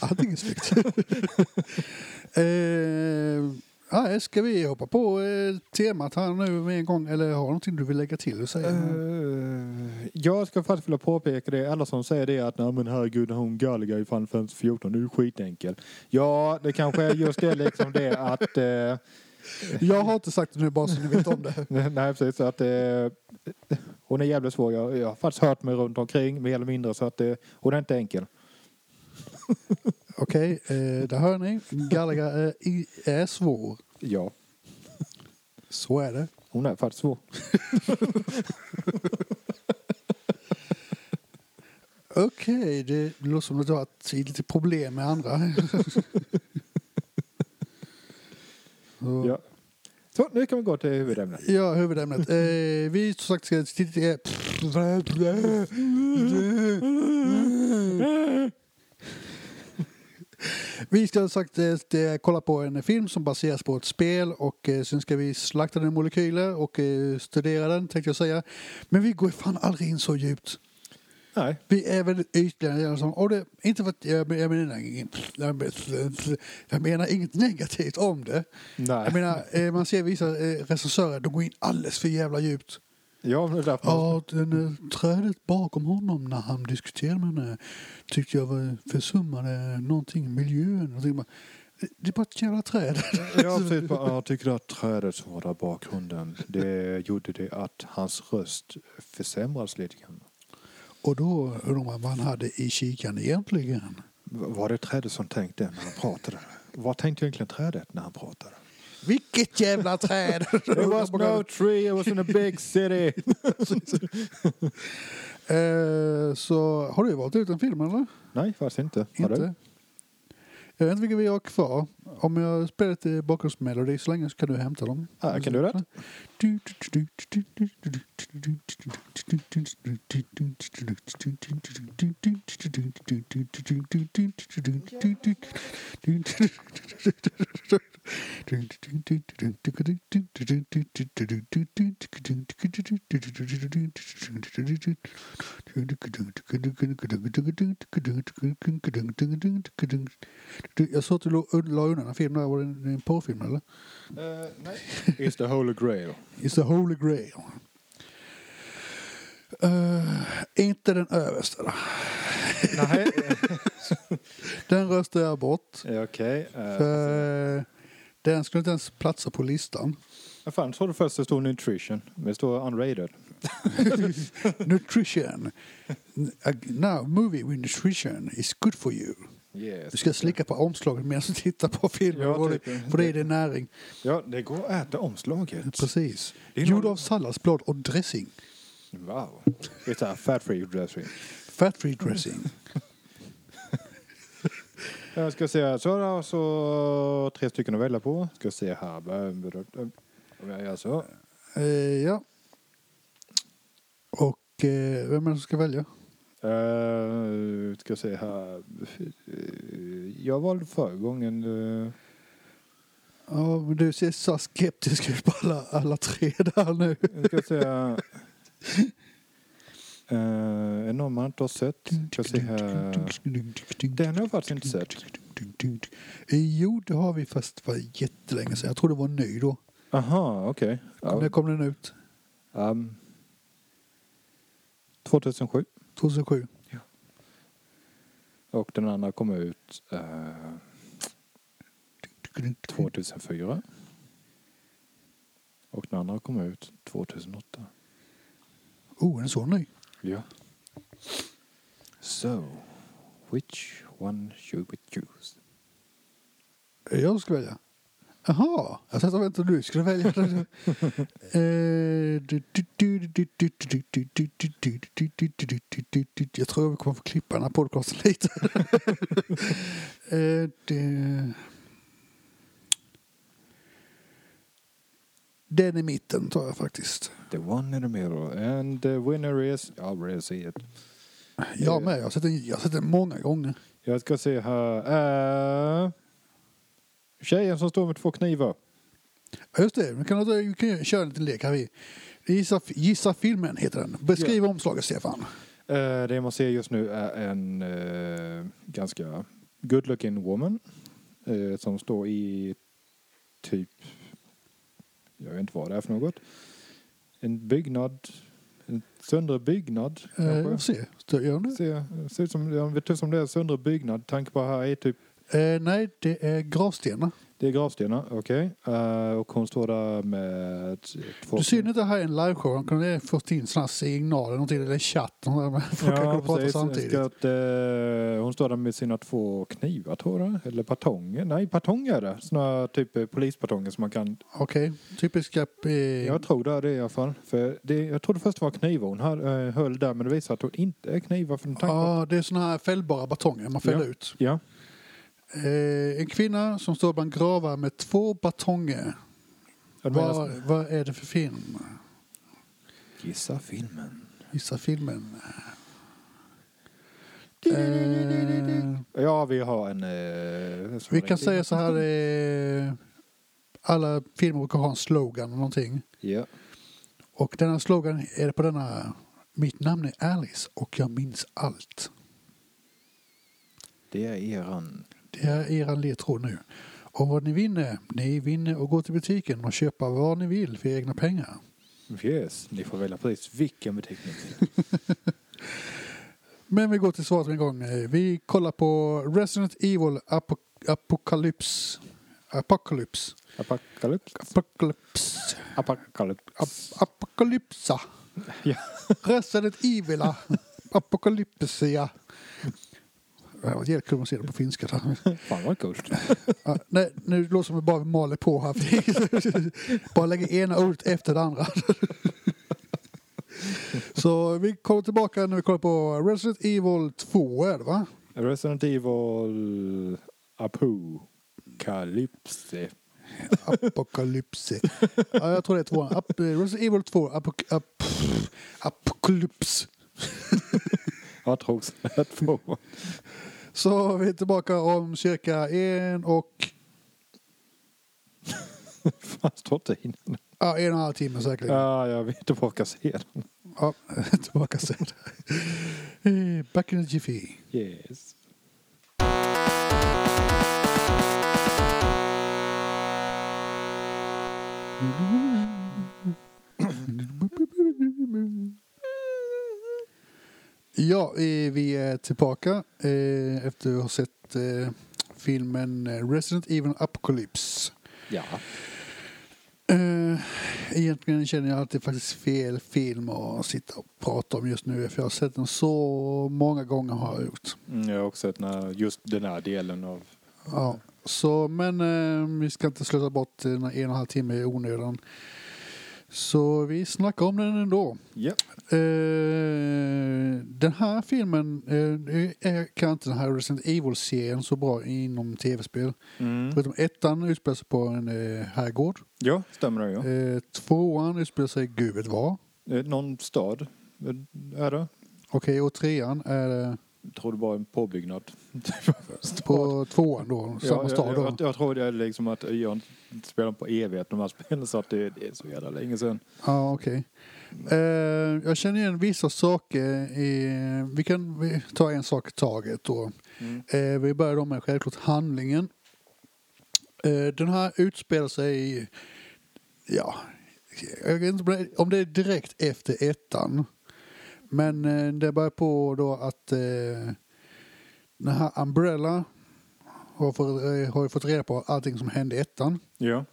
(laughs) Allting är snyggt. (laughs) eh, ja, ska vi hoppa på eh, temat här nu med en gång? Eller har du någonting du vill lägga till och säga? Eh, jag ska faktiskt vilja påpeka det. Alla som säger det att nej men herregud hon Gallagher i Final Fantasy 14 det är skitenkel. Ja, det kanske är just det liksom det att eh, Jag har inte sagt det nu bara så ni vet om det. (laughs) Nej precis, så att eh, hon är jävligt svår. Jag, jag har faktiskt hört mig runt omkring mer eller mindre så att eh, hon är inte enkel. Okej, eh, där hör ni. Gallagher är, i- är svår. Ja, Så är det. hon är faktiskt svår. Okej, det låter som att du har haft lite problem med andra. (laughs) Så- Ja. Så nu kan vi gå till huvudämnet. Ja, huvudämnet. Eh, vi som sagt ska titta... Vi ska sagt eh, det- kolla på en film som baseras på ett spel och eh, sen ska vi slakta den i molekyler och eh, studera den tänkte jag säga. Men vi går fan aldrig in så djupt. Nej, Vi är väldigt ytliga. Liksom. Och det, inte för att jag, jag, menar, jag menar inget negativt om det. nej. Jag menar, eh, man ser vissa eh, recensörer, de går in alldeles för jävla djupt. ja, det är därför man- Ja, den, eh, trädet bakom honom när han diskuterade med henne tyckte jag var försummade någonting, miljön. Någonting. Bara, Det är bara ett jävla träd. Ja, precis. Jag tycker att trädet som var där bakgrunden, det gjorde det att hans röst försämrades lite grann. Och då undrar man vad han hade i kikaren egentligen. Var det trädet som tänkte när han pratade? Vad tänkte egentligen trädet när han pratade? Vilket jävla träd! It was no tree, it was in a big city. (laughs) eh, så har du valt ut en film eller? Nej, faktiskt inte. Har du? Inte? Jag vet inte vilka vi har kvar. Om jag spelar lite bakgrundsmelodi så länge så kan du hämta dem. Ja, kan du det? Jag såg att du la undan en film där. Var det en porrfilm eller? Uh, nej. It's the holy grail. It's the holy grail. Uh, inte den översta. då. Nej. (laughs) Den röstar jag bort. Okej. eh, För den skulle inte ens platsa på listan. Vad fan, så det först det står nutrition. Men det står unrated. (laughs) Nutrition. Now movie with nutrition is good for you. Yes. Du ska slicka på omslaget medan du tittar på filmen. Ja, det- typ. för det är det näring. Ja, det går att äta omslaget. Precis. Gjord av salladsblad och dressing. Wow. It's a fat free dressing. Fat free dressing. (laughs) Jag ska se. Så har alltså tre stycken att välja på. Ska se här. Om jag gör så. Eh, ja. eh, vem är det som ska välja? Uh, ska se här. Eh, jag valde förra gången. eh, Ja, men du ser så skeptisk ut på alla, alla tre där nu. Jag ska säga... Uh, en någon man inte har sett. Ska se här. Den har jag faktiskt inte sett. Jo, det har vi fast var jättelänge sedan. Jag tror det var ny då. Aha, okej. När Ja. kom den ut? Um, 2007. 2007. Och den andra kom ut eh, 2004. Och den andra kom ut 2008. Oh, är den så ny? Ja. So, which one should we choose? Jag ska välja? Jaha, jag tänkte att du skulle välja. (laughs) Eh, jag tror vi kommer få klippa den här podcasten lite. (laughs) Eh, den i mitten tar jag faktiskt. The one in the middle and the winner is... I'll har see it. Jag med, jag har sett den många gånger. Jag ska se här. Uh tjejen som står med två knivar. Ja, Just det, vi kan, vi kan köra en liten lek här. Vi. Gissa, gissa filmen heter den. Beskriv omslaget Stefan. Eh, det man ser just nu är en eh, ganska good looking woman eh, som står i typ, jag vet inte vad det är för något, en byggnad, en söndrig byggnad kanske. ser, Står- gör det? Ser, ser ut som, jag vet inte som det är en söndrig byggnad. Tanke på här är typ, Eh, nej, det är gravstenar. det är gravstenar, okej. Eh, och hon står där med två... Du ser inte här är en liveshow. Han kunde fått in sådana här signaler, någonting, eller chatt. Folk kan Ja, och prata samtidigt. Att, eh, hon står där med sina två knivar tror jag. Eller batonger. Nej, batonger är det. Såna typ eh, polisbatonger som man kan... Okej, typiska... Eh, Jag tror det är det i alla fall. För det, jag trodde först det var knivar hon hade, eh, höll där men det visar att hon inte är knivar. Ja, det är såna här fällbara batonger man fäller Ja. ut. Ja. Eh, en kvinna som står bland gravar med två batonger. Vad, vad är det för film? Gissa filmen. Gissa filmen. Eh, Ja, vi har en... Eh, vi kan säga så här. Eh, alla filmer brukar ha en slogan eller någonting. Ja. Och denna slogan är på denna. Mitt namn är Alice och jag minns allt. Det är eran. Det är er ledtråd nu. Och vad ni vinner? Ni vinner att gå till butiken och köpa vad ni vill för egna pengar. Yes, ni får välja precis vilken butik ni vill. (laughs) Men vi går till svaret en gång. Vi kollar på Resident Evil Apo Apocalypse. Apocalypse. Apocalypse. Apocalypse. Apocalypse. Ap Apocalypsa. Ja. Resident Evil Apocalypse. Det var jävligt kul att se det på finska. Fan vad coolt. (laughs) Ja, nej, nu låter det som bara maler på här. (laughs) bara lägger ena ordet efter det andra. (laughs) Så vi kommer tillbaka när vi kollar på Resident Evil 2 är det va? Resident Evil Apocalypse. Apokalypse. Ja, jag tror det är tvåan. Ap Resident Evil 2 apok ap Apocalypse. Jag tror också det är två. Så vi är tillbaka om cirka en och (laughs) Fan står tiden? ja, en och en halv timme säkerligen. Ja, jag är tillbaka sedan. Ja, (laughs) tillbaka sen. Eh, Back in the jiffy. Yes. (clears throat) Ja, eh, vi är tillbaka eh, efter att ha sett eh, filmen Resident Evil Apocalypse. Ja. Egentligen känner jag att det är faktiskt fel film att sitta och prata om just nu för jag har sett den så många gånger har jag gjort. Mm, Jag har också sett just den här delen av... Ja, så, men vi ska inte slösa bort den en och en halv timme i onödan. Så vi snackar om den ändå. Ja. Eh, den här filmen eh, är, kan inte den här Resident Evil-serien så bra inom tv-spel. Mm. Förutom ettan utspelar sig på en eh, herrgård. Ja, stämmer det ja. Eh, tvåan utspelar sig gud vet var. Eh, Någon stad. Är det? Okej, och trean är det Jag tror det var en påbyggnad. (laughs) på tvåan då, samma ja, stad jag, då. jag, jag tror det är liksom att jag inte spelar på evighet de här spelen så att det, det är så jävla länge sedan. Ja, okej. Eh, jag känner igen vissa saker i... Vi kan vi ta en sak i taget då. Mm. Eh, vi börjar då med självklart handlingen. Eh, den här utspelar sig... i- Ja, jag vet inte om det är direkt efter ettan. Men eh, det börjar på då att eh, den här Umbrella har, fått, eh, har ju fått reda på allting som hände i ettan. Ja.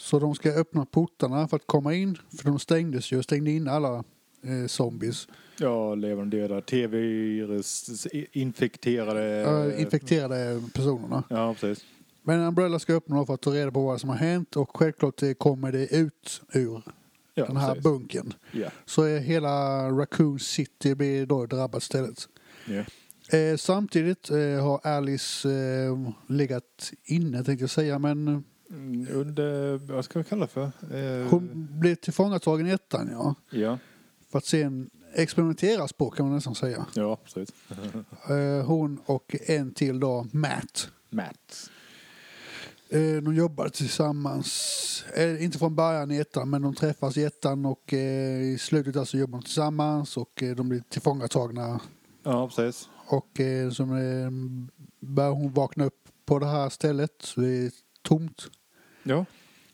Så de ska öppna portarna för att komma in. För de stängdes ju, stängde in alla eh, zombies. Ja, levande döda, tv-virus, infekterade... Eh, infekterade personerna. Ja, precis. Men Umbrella ska öppna för att ta reda på vad som har hänt och självklart eh, kommer det ut ur Ja, den här precis. bunkern. Ja. Så är hela Raccoon City blir då drabbat istället. Ja. Eh, samtidigt eh, har Alice eh, legat inne tänkte jag säga men Under, vad ska vi kalla det för? Eh, hon blev tillfångatagen i ettan ja. Ja, För att sen experimenteras på kan man nästan säga. ja, precis. (laughs) Eh, hon och en till då, Matt. Matt. Eh, de jobbar tillsammans, eh, inte från början i ettan men de träffas i ettan och eh, i slutet där så jobbar de tillsammans och eh, de blir tillfångatagna. Ja, precis. Och eh, så eh, börjar hon vakna upp på det här stället så det är tomt. Ja,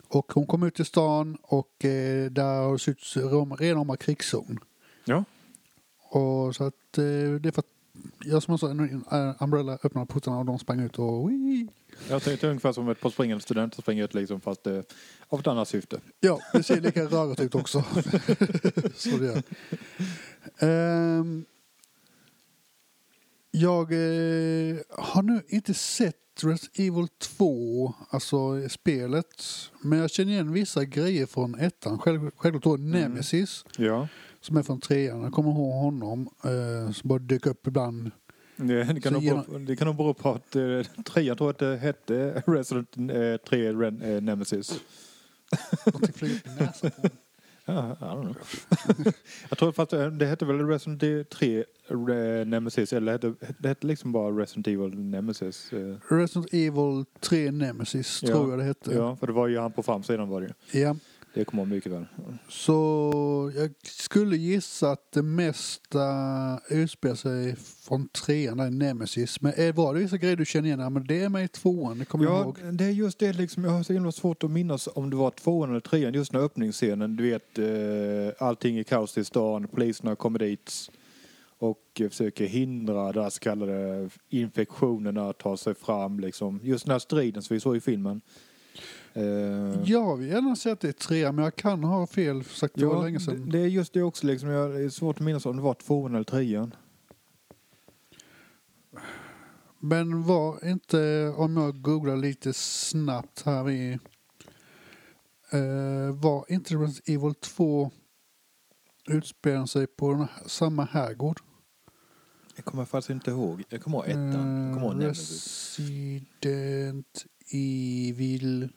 Och hon kommer ut till stan och eh, där har det rom- renoma krigszon. ja, Och så att eh, det är för att, ja som jag sa, en- en Umbrella öppnar portarna och de sprang ut och wii. jag tänkte ungefär som ett par springande studenter springer ut liksom fast eh, av ett annat syfte. Ja, det ser lika rörigt ut också. (laughs) så det gör. Ehm, jag eh, har nu inte sett Resident Evil 2, alltså spelet. Men jag känner igen vissa grejer från ettan. Själv, självklart då Nemesis, Ja. som är från trean. Jag kommer ihåg honom, eh, som bara dyker upp ibland. Det, det, kan nog genom- bero, det kan nog bero på att eh, trean tror jag att det hette Resident eh, 3 Ren, eh, Nemesis. Någonting flyger upp i näsan på. Ja, I don't know. (laughs) jag tror fast eh, det hette väl Resident Evil 3 eh, Nemesis eller hette, det hette liksom bara Resident Evil Nemesis. eh. Resident Evil 3 Nemesis, Ja. tror jag det hette. Ja, för det var ju han på framsidan var det ju. ja. Det kommer jag mycket väl. Så jag skulle gissa att det mesta utspelar sig från trean, där Nemesis. Men är- var det vissa grejer du känner igen? Ja, men det är med i tvåan, det kommer jag Ja, ihåg. det är just det liksom. Jag har så himla svårt att minnas om det var tvåan eller trean. Just den här öppningsscenen. Du vet, eh, allting är kaos i stan. Poliserna kommer dit och försöker hindra de här så kallade infektionerna att ta sig fram. Liksom. Just den här striden som vi såg i filmen. Eh, Jag vill gärna säga att det är trean, men jag kan ha fel. Sagt, det ja, länge sedan. det är just det också. Liksom. Jag, är svårt att minnas om det var tvåan eller trean. Men var inte, om jag googlar lite snabbt här i... Eh, var inte Resident Evil 2 utspelar sig på samma herrgård? Jag kommer faktiskt inte ihåg. Jag kommer ihåg ettan. Jag kommer ihåg Eh. Resident Evil...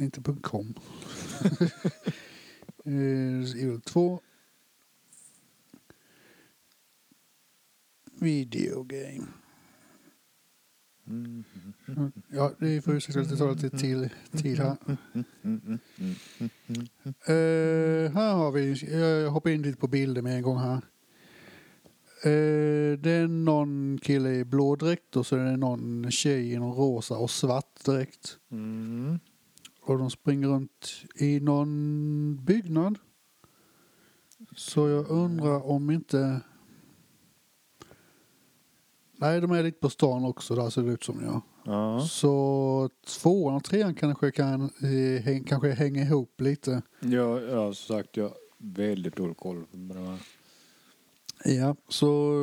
Inte .com. (laughs) Eh, Evil 2. Video game. Mm, Ja, det får ursäkta att det tar lite till, tid här. Eh, här har vi, jag hoppar in lite på bilder med en gång här. Eh, det är någon kille i blå dräkt och så är det någon tjej i någon rosa och svart dräkt. Mm. Och de springer runt i någon byggnad. Så jag undrar om inte... Nej, de är lite på stan också, där ser det ut som ja. Ja. Så tvåan och trean kanske kan eh, häng, kanske hänga ihop lite. Ja, ja, som sagt, jag har väldigt dålig koll på det här. Ja, så,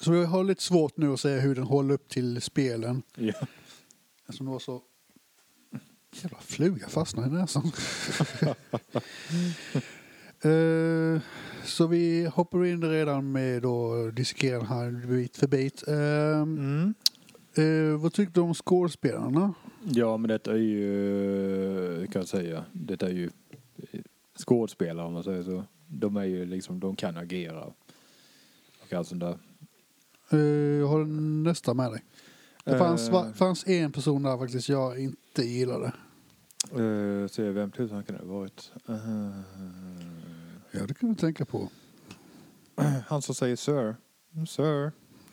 så jag har lite svårt nu att säga hur den håller upp till spelen. Ja. Eftersom det var så... Jävla fluga fastnade i näsan. (laughs) Eh, så vi hoppar in redan med att dissekera den här bit för bit. Eh, Mm. eh, vad tyckte du om skådespelarna? ja, men detta är ju, kan jag säga, detta är ju skådespelare om man säger så. De är ju liksom, de kan agera. Och allt sånt där. Eh, jag har nästa med dig. Det fanns, Eh. va, fanns en person där faktiskt jag inte gillade. Uh, se vem tusan kan det ha varit? Eh, Ja, det kan du tänka på. han som säger sir. Sir.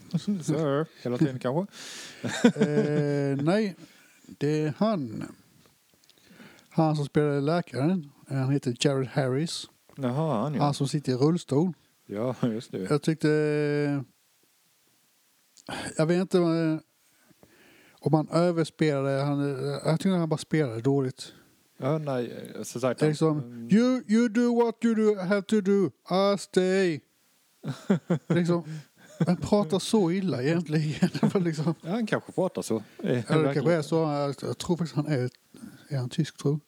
(laughs) Sir. Hela tiden kanske. eh, nej, det är han. Han som spelade läkaren. Eh, Han heter Jared Harris. Jaha, han ja. Han som sitter i rullstol. Ja, just det. Jag tyckte... Jag vet inte eh, om han överspelade. Han, eh, jag tyckte han bara spelade dåligt. Ja, nej, så sagt. Det är liksom, you, you do what you do, have to do, I stay. (laughs) liksom, han pratar så illa egentligen. (laughs) Det liksom, Ja, han kanske pratar så. eller det kanske är så. Jag, jag tror faktiskt han är, är han tysk tror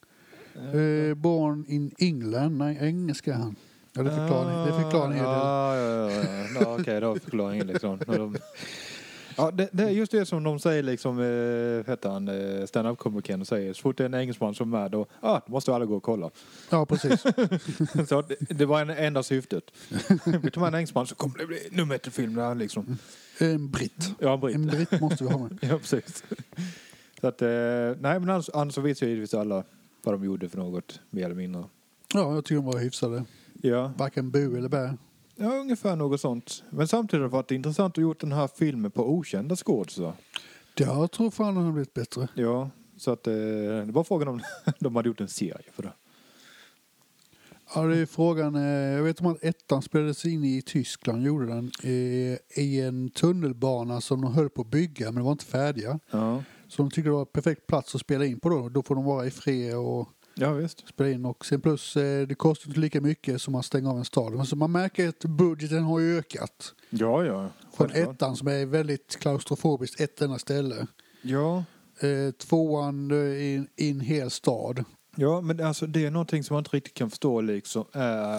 eh, Born in England. Nej, engelska är han. Ja, det förklarar det förklarar en hel del. Ja, ja, ja. ja. Okej, då förklarar ingen liksom. (laughs) Ja, det, det är just det som de säger liksom, eh, heter han, eh, stand-up komikern säger. Så fort det är en engelsman som är med då, ah, då måste alla gå och kolla. Ja, precis. (laughs) så det, det var en enda syftet. (laughs) Tar med en engelsman så kommer det bli nummer ett i film där liksom. En britt. Ja, en britt. En britt måste vi ha med. (laughs) Ja, precis. Så att, eh, nej men annars, annars så vet ju givetvis alla vad de gjorde för något, mer eller mindre. Ja, jag tycker de var hyfsade. Ja, Varken bu eller bä. Ja ungefär något sånt. Men samtidigt har det varit intressant att gjort den här filmen på okända skådisar. Jag tror fan den har blivit bättre. Ja, så att eh, det var frågan om (laughs) de hade gjort en serie för det. Ja, det är frågan. eh, Jag vet om att ettan spelades in i Tyskland, gjorde den, eh, i en tunnelbana som de höll på att bygga, men de var inte färdiga. Ja, Så de tyckte det var perfekt plats att spela in på då. Då får de vara i fred och ja visst. spela in. Och sen plus, eh, det kostar inte lika mycket som att stänga av en stad. Men så man märker att budgeten har ökat. Ja, ja. Från självklart. ettan som är väldigt klaustrofobiskt, ett enda ställe. Ja, Eh, tvåan i i en hel stad. Ja, men alltså det är någonting som man inte riktigt kan förstå liksom. Är,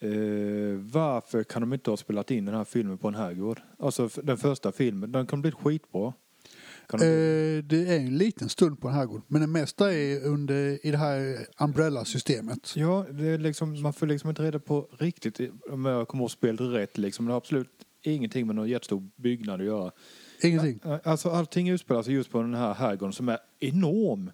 eh, varför kan de inte ha spelat in den här filmen på en herrgård? Alltså den första filmen, den kan bli skitbra. Eh, det är en liten stund på en herrgård. Men det mesta är under, i det här umbrella-systemet. Ja, det är liksom, man får liksom inte reda på riktigt om jag kommer ihåg spelet rätt liksom. Det har absolut ingenting med någon jättestor byggnad att göra. Ingenting. Alltså allting utspelar sig just på den här herrgården som är enorm.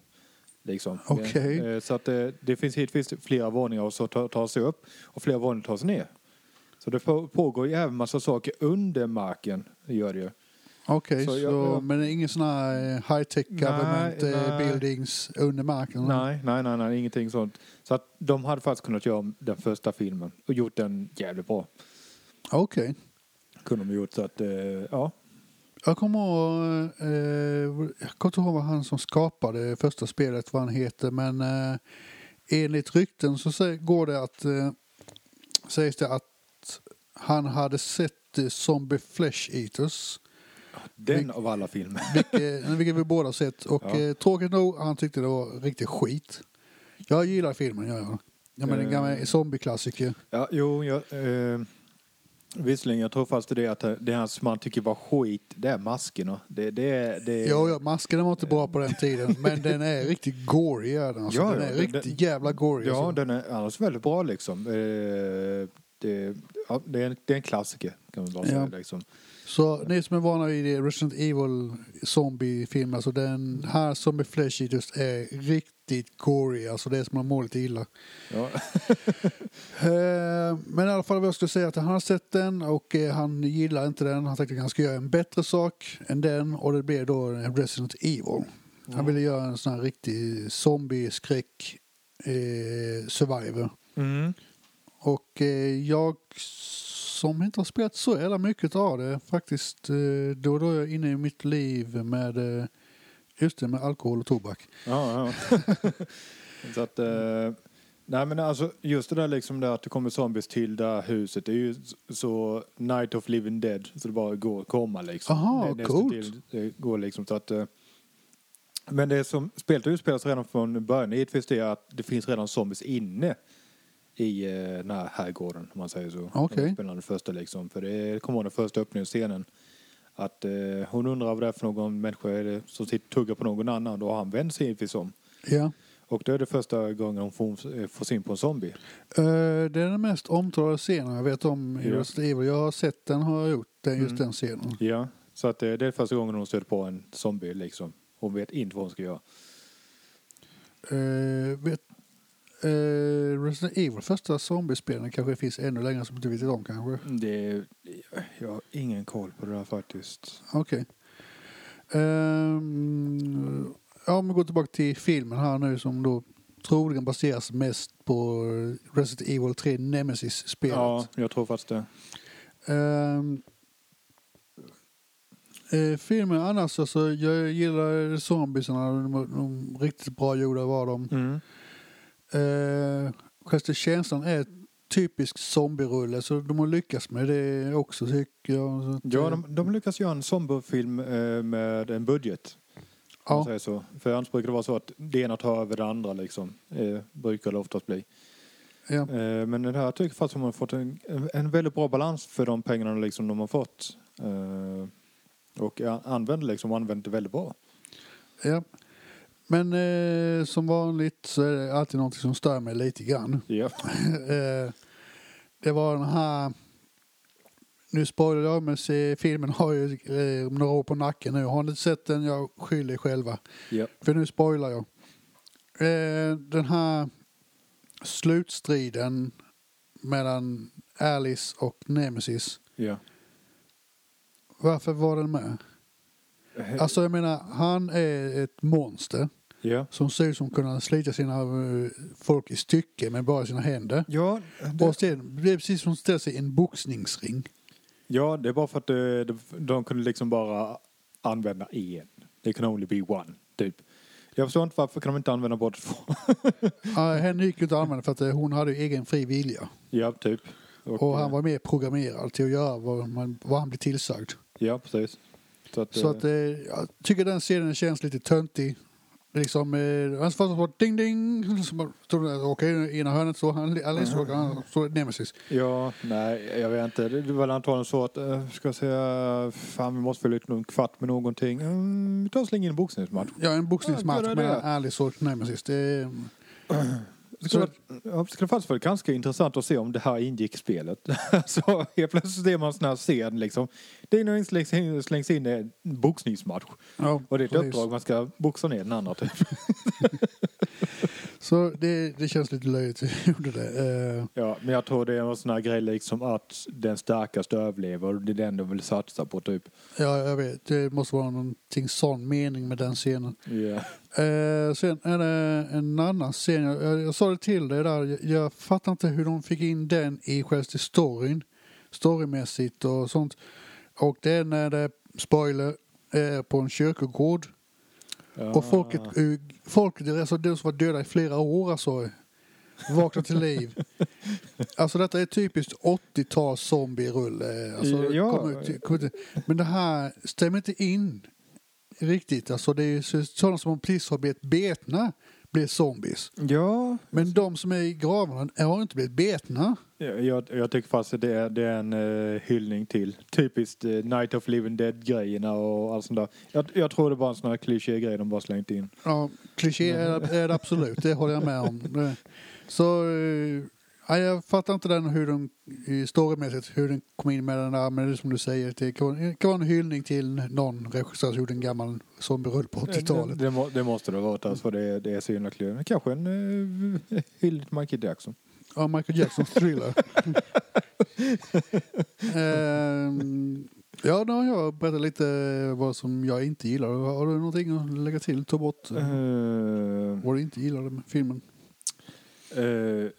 Liksom. Okej. Eh, Så att det, det finns hittills flera våningar så tar, tar sig upp och flera våningar tar sig ner. Så det på- pågår ju även massa saker under marken. Det gör det ju. Okej, Så så, jag- jag- men ingen sån här eh, high-tech government Nej, eh, nej. buildings under marken? Nej, nej, nej, nej, ingenting sånt. Så att de hade faktiskt kunnat göra om den första filmen och gjort den jävligt bra. Okej. Kunde de gjort så att, eh, ja. Jag kommer ihåg, eh, jag kommer inte ihåg vad han som skapade första spelet, vad han heter, men eh, enligt rykten så går det att, eh, sägs det att han hade sett Zombie Flesh Eaters, Den av alla filmer. (laughs) vilket, vilket vi båda sett, och Ja. eh, tråkigt nog, han tyckte det var riktigt skit. Jag gillar filmen, gör jag. Ja, men en Eh. gammal zombieklassiker. Ja, jo, jag, eh, visserligen, jag tror fast det att det här som man tycker var skit, det är maskerna. Det, det, det, är- Ja, ja, maskerna var inte bra på den tiden, (laughs) men den är riktigt gory. Den, alltså. Ja, den ja, är den- riktigt jävla gory. Ja, alltså. den är annars väldigt bra liksom. Eh, det, ja, det, är en, det är en klassiker kan man bara Ja. säga. Liksom. Så ni som är vana vid Resident Evil zombie-film, alltså den här Zombie Flesh Eaters är riktigt gory, alltså det är som man mår lite illa. Ja. (laughs) Eh, Men i alla fall vad jag skulle säga att han har sett den och eh, han gillar inte den. Han tänkte att han ska göra en bättre sak än den och det blev då Resident Evil. Han ville göra en sån här riktig zombie-skräck eh, survivor. Mm. Och eh, jag som inte har spelat så jävla mycket av det faktiskt, eh, då och då är jag inne i mitt liv med, eh, just det, med alkohol och tobak. Ja, ja. (laughs) så att, eh, nej men alltså just det där liksom där att det kommer zombies till det här huset. Det är ju så Night of Living Dead. Så det bara går att komma liksom. Aha, det, nästan coolt. till, det går liksom så att eh, men det som spelet utspelar sig redan från början givetvis det är att det finns redan zombies inne i eh, den här herrgården om man säger så. Spelar den första liksom. För det kommer ihåg den första öppningsscenen. Att eh, hon undrar vad det är för någon människa är det som sitter och tuggar på någon annan. Då har han vänt sig givetvis om. Ja, Och då är det första gången hon får, eh, får syn på en zombie. Eh, det är den mest omtalade scenen jag vet om i Ja. Resident Evil. Jag har sett den, har jag gjort, den, just Mm. den scenen. Ja. Så att det är första gången hon stöter på en zombie liksom. Hon vet inte vad hon ska göra. Eh, vet, eh, Resident Evil, första zombiespelen kanske finns ännu längre som du vet om kanske. Det är, jag har ingen koll på det där faktiskt. Okej. Ehm, ja, men gå tillbaka till filmen här nu som då troligen baseras mest på Resident Evil 3 Nemesis-spelet. Ja, jag tror faktiskt det. Ehm, eh, filmen annars, alltså, jag gillar zombiesarna. De, var- de riktigt bra gjorda var de. Mm. Eh, Själva känslan är typisk zombierulle så de har lyckats med det också tycker jag. Ja, eh, de, de lyckas göra en zombiefilm eh, med en budget. Ja, säger så. För annars brukar det vara så att det ena tar över det andra liksom. Eh, brukar det oftast bli. ja. Eh, men det här tycker jag faktiskt att de har fått en, en väldigt bra balans för de pengarna liksom de har fått. Eh, och använder liksom använder det väldigt bra. Ja. Men eh, som vanligt så är det alltid något som stör mig lite grann. Ja. (laughs) eh, det var den här... Nu spoilar jag, men se, filmen har ju eh, några år på nacken nu. Har ni inte sett den, jag skyller er själva. ja. För nu spoilar jag. Eh, den här slutstriden mellan Alice och Nemesis. Ja. Varför var den med? Alltså jag menar, han är ett monster. Ja. som ser ut som kunna slita sina eh, folk i stycken med bara sina händer. Ja, det, Och sen, det är precis som att ställa sig i en boxningsring. ja, det är bara för att de, de, de kunde liksom bara använda en. They can only be one, typ. Jag förstår inte varför kan de inte använda båda två. (laughs) Uh, henne gick ju inte att använda för att eh, hon hade ju egen fri vilja. ja, typ. Och han eh, var mer programmerad till att göra vad, man, vad han blev tillsagd. Ja, precis. Så att, Så att eh, jag tycker den scenen känns lite töntig. Liksom, eh, han får bara ding ding. (laughs) Så Okej, i ena hörnet står han, Alice och han står Nemesis. Ja, nej, jag vet inte. Det var antagligen så att, äh, ska jag säga, fan vi måste fylla ut någon kvart med någonting. Mm, vi tar och slänger in en boxningsmatch. Ja, en boxningsmatch Ja, mellan Alice och Nemesis. Det (clears throat) (clears throat) Det skulle, vara- ja, det skulle faktiskt vara ganska intressant att se om det här ingick i spelet. (laughs) så helt plötsligt ser man en sån här scen liksom. Det är när slängs in, slängs in en boxningsmatch. ja, Och det är ett precis. uppdrag, man ska boxa ner den andra typ. (laughs) Så det, det känns lite löjligt att jag gjorde det. Eh, Ja, men jag tror det är en sån här grej liksom att den starkaste överlever och det är den de vill satsa på typ. ja, jag vet. Det måste vara någonting sån mening med den scenen. Ja. Eh, sen är det en annan scen. Jag, jag, jag sa det till dig där. Jag, jag fattar inte hur de fick in den i själva storyn. Storymässigt och sånt. Och det är när det, spoiler, är på en kyrkogård. Och folket, folket alltså de som var döda i flera år alltså, vaknar till liv. (laughs) Alltså detta är typiskt 80-tals zombie-rulle. Alltså, Ja. kommer ut- kommer ut- men det här stämmer inte in riktigt. Alltså det är sådana som precis har blivit betna blir zombies. Ja, Men de som är i gravarna har inte blivit betna. jag, jag, tycker faktiskt att det är, det är en uh, hyllning till typiskt uh, Night of Living Dead-grejerna och allt sånt där. Jag, jag tror det var en sån här kliché-grej de bara slängt in. Ja, kliché är, är det absolut, det håller jag med om. (laughs) Så eh, ja, jag fattar inte den hur de storymässigt hur den kom in med den där, men det är som du säger, det kan, vara en hyllning till någon regissör som gjorde en gammal zombie-rull på 80-talet. Det, det, må, det måste det vara alltså, för det, det är så himla klurigt. Kanske en uh, hyllning till Michael Jackson. Ja, Michael Jacksons thriller. (laughs) Ehm, ja, då har jag berättat lite vad som jag inte gillar. Har du någonting att lägga till, ta bort Uh, vad du inte gillade med filmen? Eh,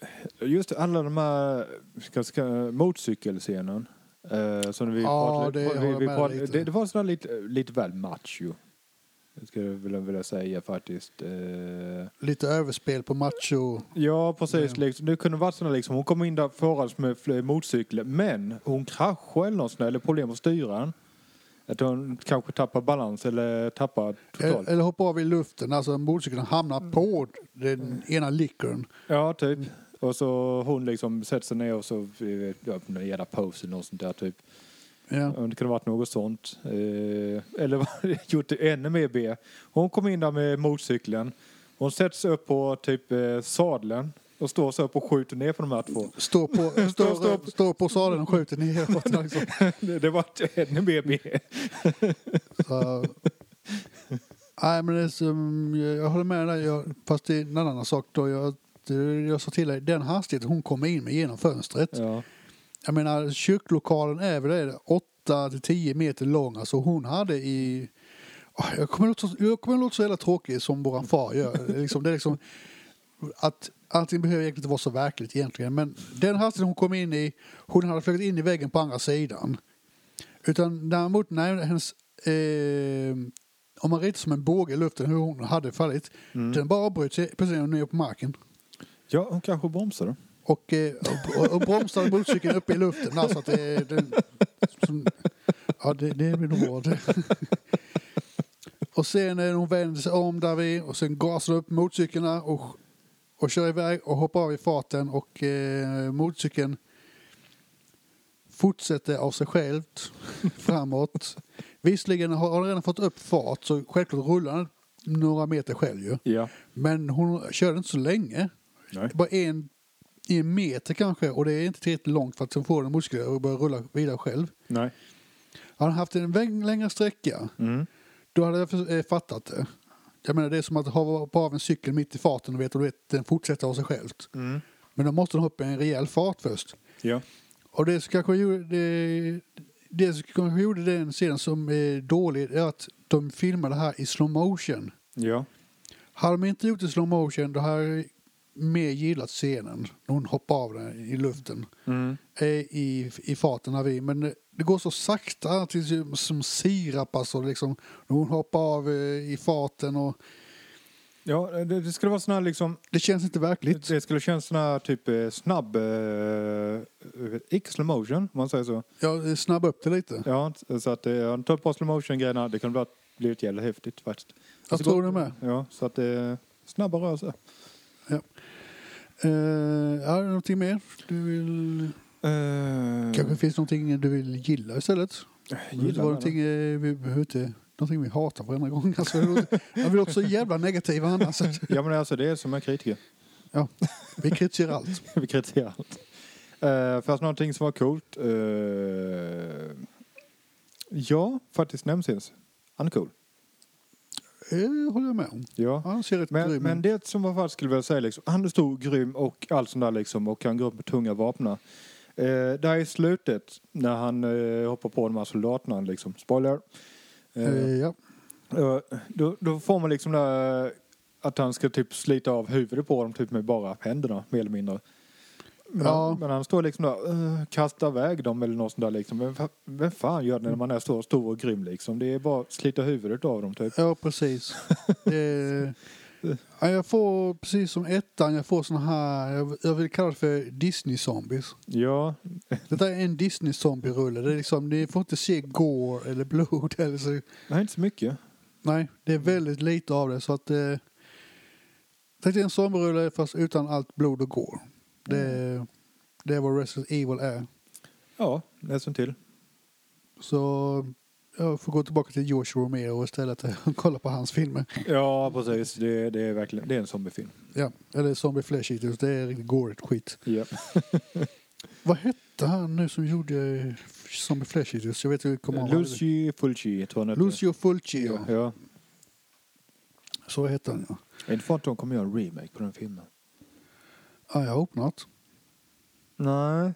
just alla de här ska, ska, motorcykelscenen. Uh, som vi Ja, pratade, det vi, vi pratade, det, det var sådär lite, lite väl macho. Skulle jag vilja, vilja säga faktiskt. Eh, Lite överspel på macho. ja, precis. Ja. Liksom, det kunde varit sådär liksom, hon kom in där förades med motorcykel, men hon kraschade eller något sånt eller problem att styra den. Att hon kanske tappar balans eller tappar totalt. Eller hoppa av i luften, alltså motorcykeln hamnar på den ena lickern. Ja, typ. Och så hon liksom sätter sig ner och så ja, någon jävla pose eller något sånt där typ. Ja. Om det kunde varit något sånt. Eh, eller (laughs) gjort det ännu mer B. Hon kom in där med motorcykeln Hon sätts upp på typ eh, sadeln och står så upp och skjuter ner på de här två. Står på, (laughs) står, Står- står, på sadeln och skjuter neråt. Liksom. (laughs) Det, det var ännu mer B. Nej, men det är som, jag håller med dig, jag, fast det är en annan sak då. Jag, jag sa till dig, den hastigheten hon kommer in med genom fönstret. Ja. Jag menar, kyrklokalen är väl 8 till 10 meter lång. Alltså hon hade i... Åh, Jag kommer låta jag kommer låta så jävla tråkig som våran far gör. Liksom, det är liksom att allting behöver egentligen inte vara så verkligt egentligen. Men den hastigheten hon kom in i, hon hade flugit in i väggen på andra sidan. Utan däremot när hennes... Eh, om man ritar som en båge i luften hur hon hade fallit. Mm. Den bara avbröt sig precis när hon är på marken. ja, hon kanske bromsade. Och, eh, och, och bromsade motorcykeln uppe i luften. Alltså att det, den, som, ja, det, det blir nog bra det. (laughs) Och sen när hon vänder sig om där vid och sen gasar upp motorcykeln och, och kör iväg och hoppar av i farten och eh, motorcykeln fortsätter av sig självt (laughs) framåt. Visserligen har hon redan fått upp fart så självklart rullar den några meter själv ju. Ja. Men hon körde inte så länge. Nej. Bara en, en meter kanske och det är inte tillräckligt långt för att sen få den muskler och börja rulla vidare själv. Nej. Hade han haft en längre sträcka Mm. då hade jag eh, fattat det. Jag menar det är som att hoppa av en cykel mitt i farten och vet, vet den fortsätter av sig självt. Mm. Men då måste den hoppa i en rejäl fart först. Ja. Och det som kanske gjorde det, det som kanske gjorde den scenen som är dålig är att de filmade det här i slow motion. Ja. Hade de inte gjort det i slow motion då hade mer gillat scenen. När hon hoppar av den i luften. Mm. eh, I, i farten har vi. Men det- det går så sakta tills det- som sirap alltså. Liksom, när hon hoppar av eh, i farten och Ja, det, det skulle vara sån här liksom... det känns inte verkligt. Det skulle kännas sån här typ eh, snabb... Eh, icke slow motion, om man säger så. Jag snabbar upp det lite. Ja, så att eh, jag tar på slow motion grejerna. Det kan bli blivit jävligt häftigt faktiskt. Jag Alltså, tror det med. Ja, så att det är snabba rörelser. Uh, ja, någonting mer? Du vill... Uh, Kanske finns någonting du vill gilla istället? gillar det var någonting, eh, vi behöver inte, någonting vi hatar varenda gång. Alltså, jag låter- så jävla negativ annars. (laughs) Ja men alltså det är som en kritiker. Ja, vi kritiserar allt. (laughs) Vi kritiserar allt. Uh, fast någonting som var coolt. eh, ja, faktiskt Nemesis. Han är cool. Det håller jag med om. Ja. Han ser rätt Men, grym men det som var faktiskt skulle jag säga liksom, han är stor, grym och allt sånt där liksom och kan gå upp med tunga vapen. Eh, där i slutet när han eh, hoppar på de här soldaterna liksom, spoiler. Eh, Eh, ja. eh, då, då får man liksom där att han ska typ slita av huvudet på dem typ med bara händerna mer eller mindre. Men, Ja. han, men han står liksom där uh, kastar iväg dem eller något sånt där liksom. Va- vem fan gör det när man är så stor och grym liksom? Det är bara att slita huvudet av dem typ. Ja, precis. Det, ja, jag får, precis som ettan, jag får såna här, jag, jag vill kalla det för Disney-zombies. Ja, Detta är en Disney-zombie-rulle. Det är liksom, ni får inte se gore eller blod. Eller så. nej inte så mycket. Nej, det är väldigt lite av det. Så att, eh, Tänk dig en zombie-rulle fast utan allt blod och gore. Det, det är vad Resident Evil är. Ja, nästan till. Så jag får gå tillbaka till George Romero istället och (laughs) kolla på hans filmer. Ja, precis. Det, det är verkligen det är en zombiefilm. Ja, eller Zombie Flesh Eaters, det är riktigt gorigt skit. Ja. (laughs) Vad hette han nu som gjorde Zombie Flesh Eaters? Jag vet inte, kommer ihåg. Lucio Fulci tror jag. Lucio Fulci, ja. Ja. Så hette han, ja. Är inte för att de kommer göra en remake på den filmen? Jag hoppas något. Nej.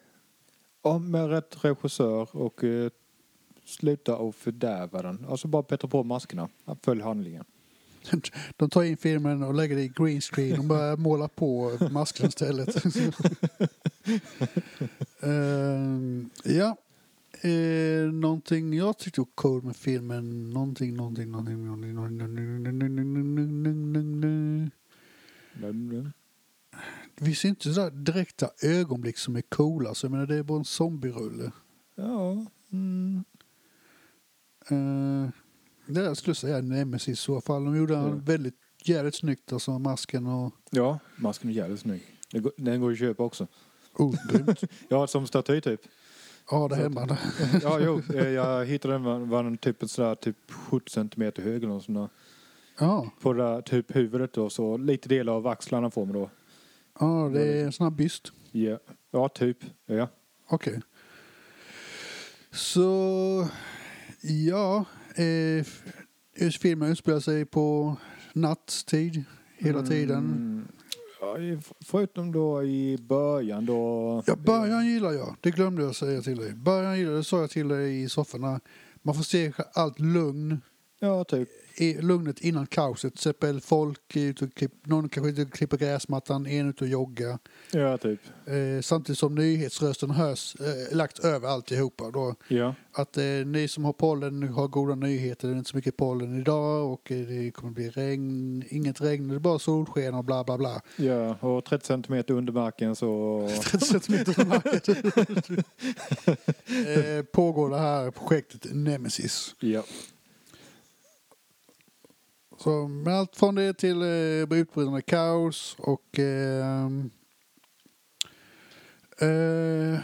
Om med rätt regissör och eh, sluta och fördärva den. Alltså bara bättra på maskerna. Följ handlingen. De tar in filmen och lägger det i green screen och börjar måla på masken istället. Ehm, ja. Uh, någonting jag tyckte var cool med filmen. Någonting, någonting, någonting, någonting, någonting. Men, Det finns inte sådär direkta ögonblick som är coola. Så jag menar, det är bara en zombierulle. Ja. Mm. Uh, det jag skulle säga är Nemesis i så fall. De gjorde Ja. en väldigt jävligt snyggt, alltså masken och... Ja, masken är jävligt snygg. Den går, går att köpa också. Oh. (laughs) Ja, som staty typ. Ja, det hemma. (laughs) Ja, jo. (laughs) eh, Jag hittade den var, var den typ en sådär typ 70 centimeter hög eller något sånt där. Ja, på det där, typ huvudet då, så lite del av axlarna får man då. Ja det är en sån här byst. Ja, ja typ. Ja. Okej. Så, ja. Eh, filmen utspelar sig på nattstid hela tiden. Mm, ja, i- förutom då i början då. Ja, början gillar jag. Det glömde jag säga till dig. Början gillar jag, det sa jag till dig i sofforna. Man får se allt lugn. Ja, typ. i lugnet innan kaoset. Till exempel folk är ute och klipp, någon kanske och klipper gräsmattan, en ute och joggar. Ja, typ. Eh, samtidigt som nyhetsrösten hörs eh, lagt över alltihopa. Då, Ja. att eh, ni som har pollen har goda nyheter, det är inte så mycket pollen idag och eh, det kommer bli regn, inget regn, det är bara solsken och bla bla bla. Ja, och 30 centimeter under marken så... (laughs) 30 centimeter från marken. (laughs) eh, pågår det här projektet Nemesis. Ja. Så med allt från det till eh, utbrytande kaos och eh, eh,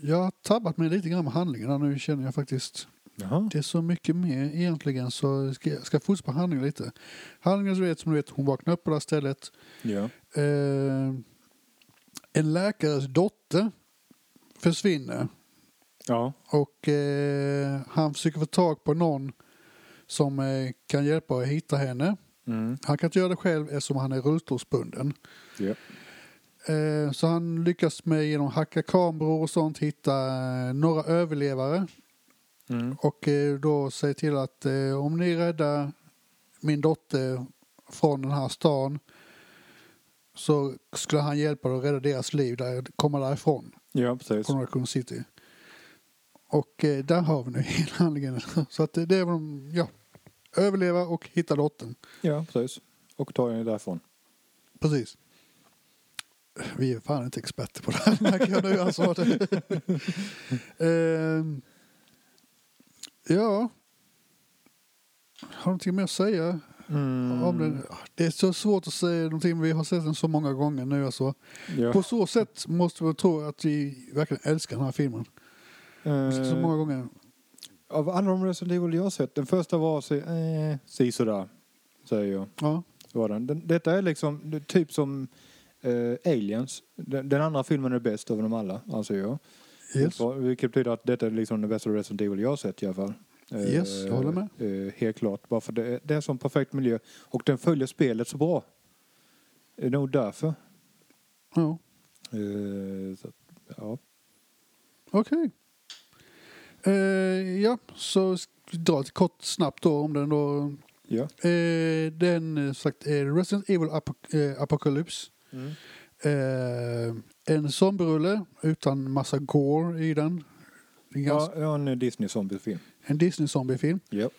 jag har tabbat mig lite grann med handlingen nu känner jag faktiskt. Jaha. Det är så mycket mer egentligen så ska jag ska fortsätta på handlingen lite. Handlingen så vet som du vet, hon vaknar upp på det här stället. Ja. Eh, en läkares dotter försvinner Ja. och eh, han försöker få tag på någon som eh, kan hjälpa att hitta henne. Mm. Han kan inte göra det själv eftersom han är rullstolsbunden. Ja. Eh, så han lyckas med genom att hacka kameror och sånt hitta eh, några överlevare Mm. och då säga till att om ni räddar min dotter från den här stan så skulle han hjälpa dem att rädda deras liv, där, komma därifrån, ja, precis. från Raccoon City. Och eh, där har vi nu (laughs) hela handlingen. Så att det, det är vad de, ja, överleva och hitta dottern. Ja, precis. Och tar jag därifrån. Precis. Vi är fan inte experter på det här (laughs) märker jag nu alltså. (laughs) Ehm, ja. Har du någonting mer att säga Mm. den? Det är så svårt att säga någonting, vi har sett den så många gånger nu alltså. Ja. På så sätt måste vi tro att vi verkligen älskar den här filmen. Den så många gånger. Av alla de Resident Evil jag har sett, den första var så, eh, si sådär, säger jag. Ja, Var den. Den, detta är liksom typ som eh, Aliens. Den, den andra filmen är bäst av dem alla, anser jag. yes. Vilket betyder att detta är liksom den bästa Resident Evil jag har sett i alla fall. Eh, Yes, jag håller med. Eh, helt klart. Bara för det, är- det är som perfekt miljö. Och den följer spelet så bra. Det är nog därför. Ja, Eh, så, ja. okej. Eh, ja, så dra ett kort snabbt då om den då. ja. Eh, den eh, sagt är Resident Evil Apo- eh, Apocalypse. Mm. Eh, en zombierulle utan massa gore i den. Ganska- Ja, en Disney zombiefilm. En Disney-zombiefilm. Ja.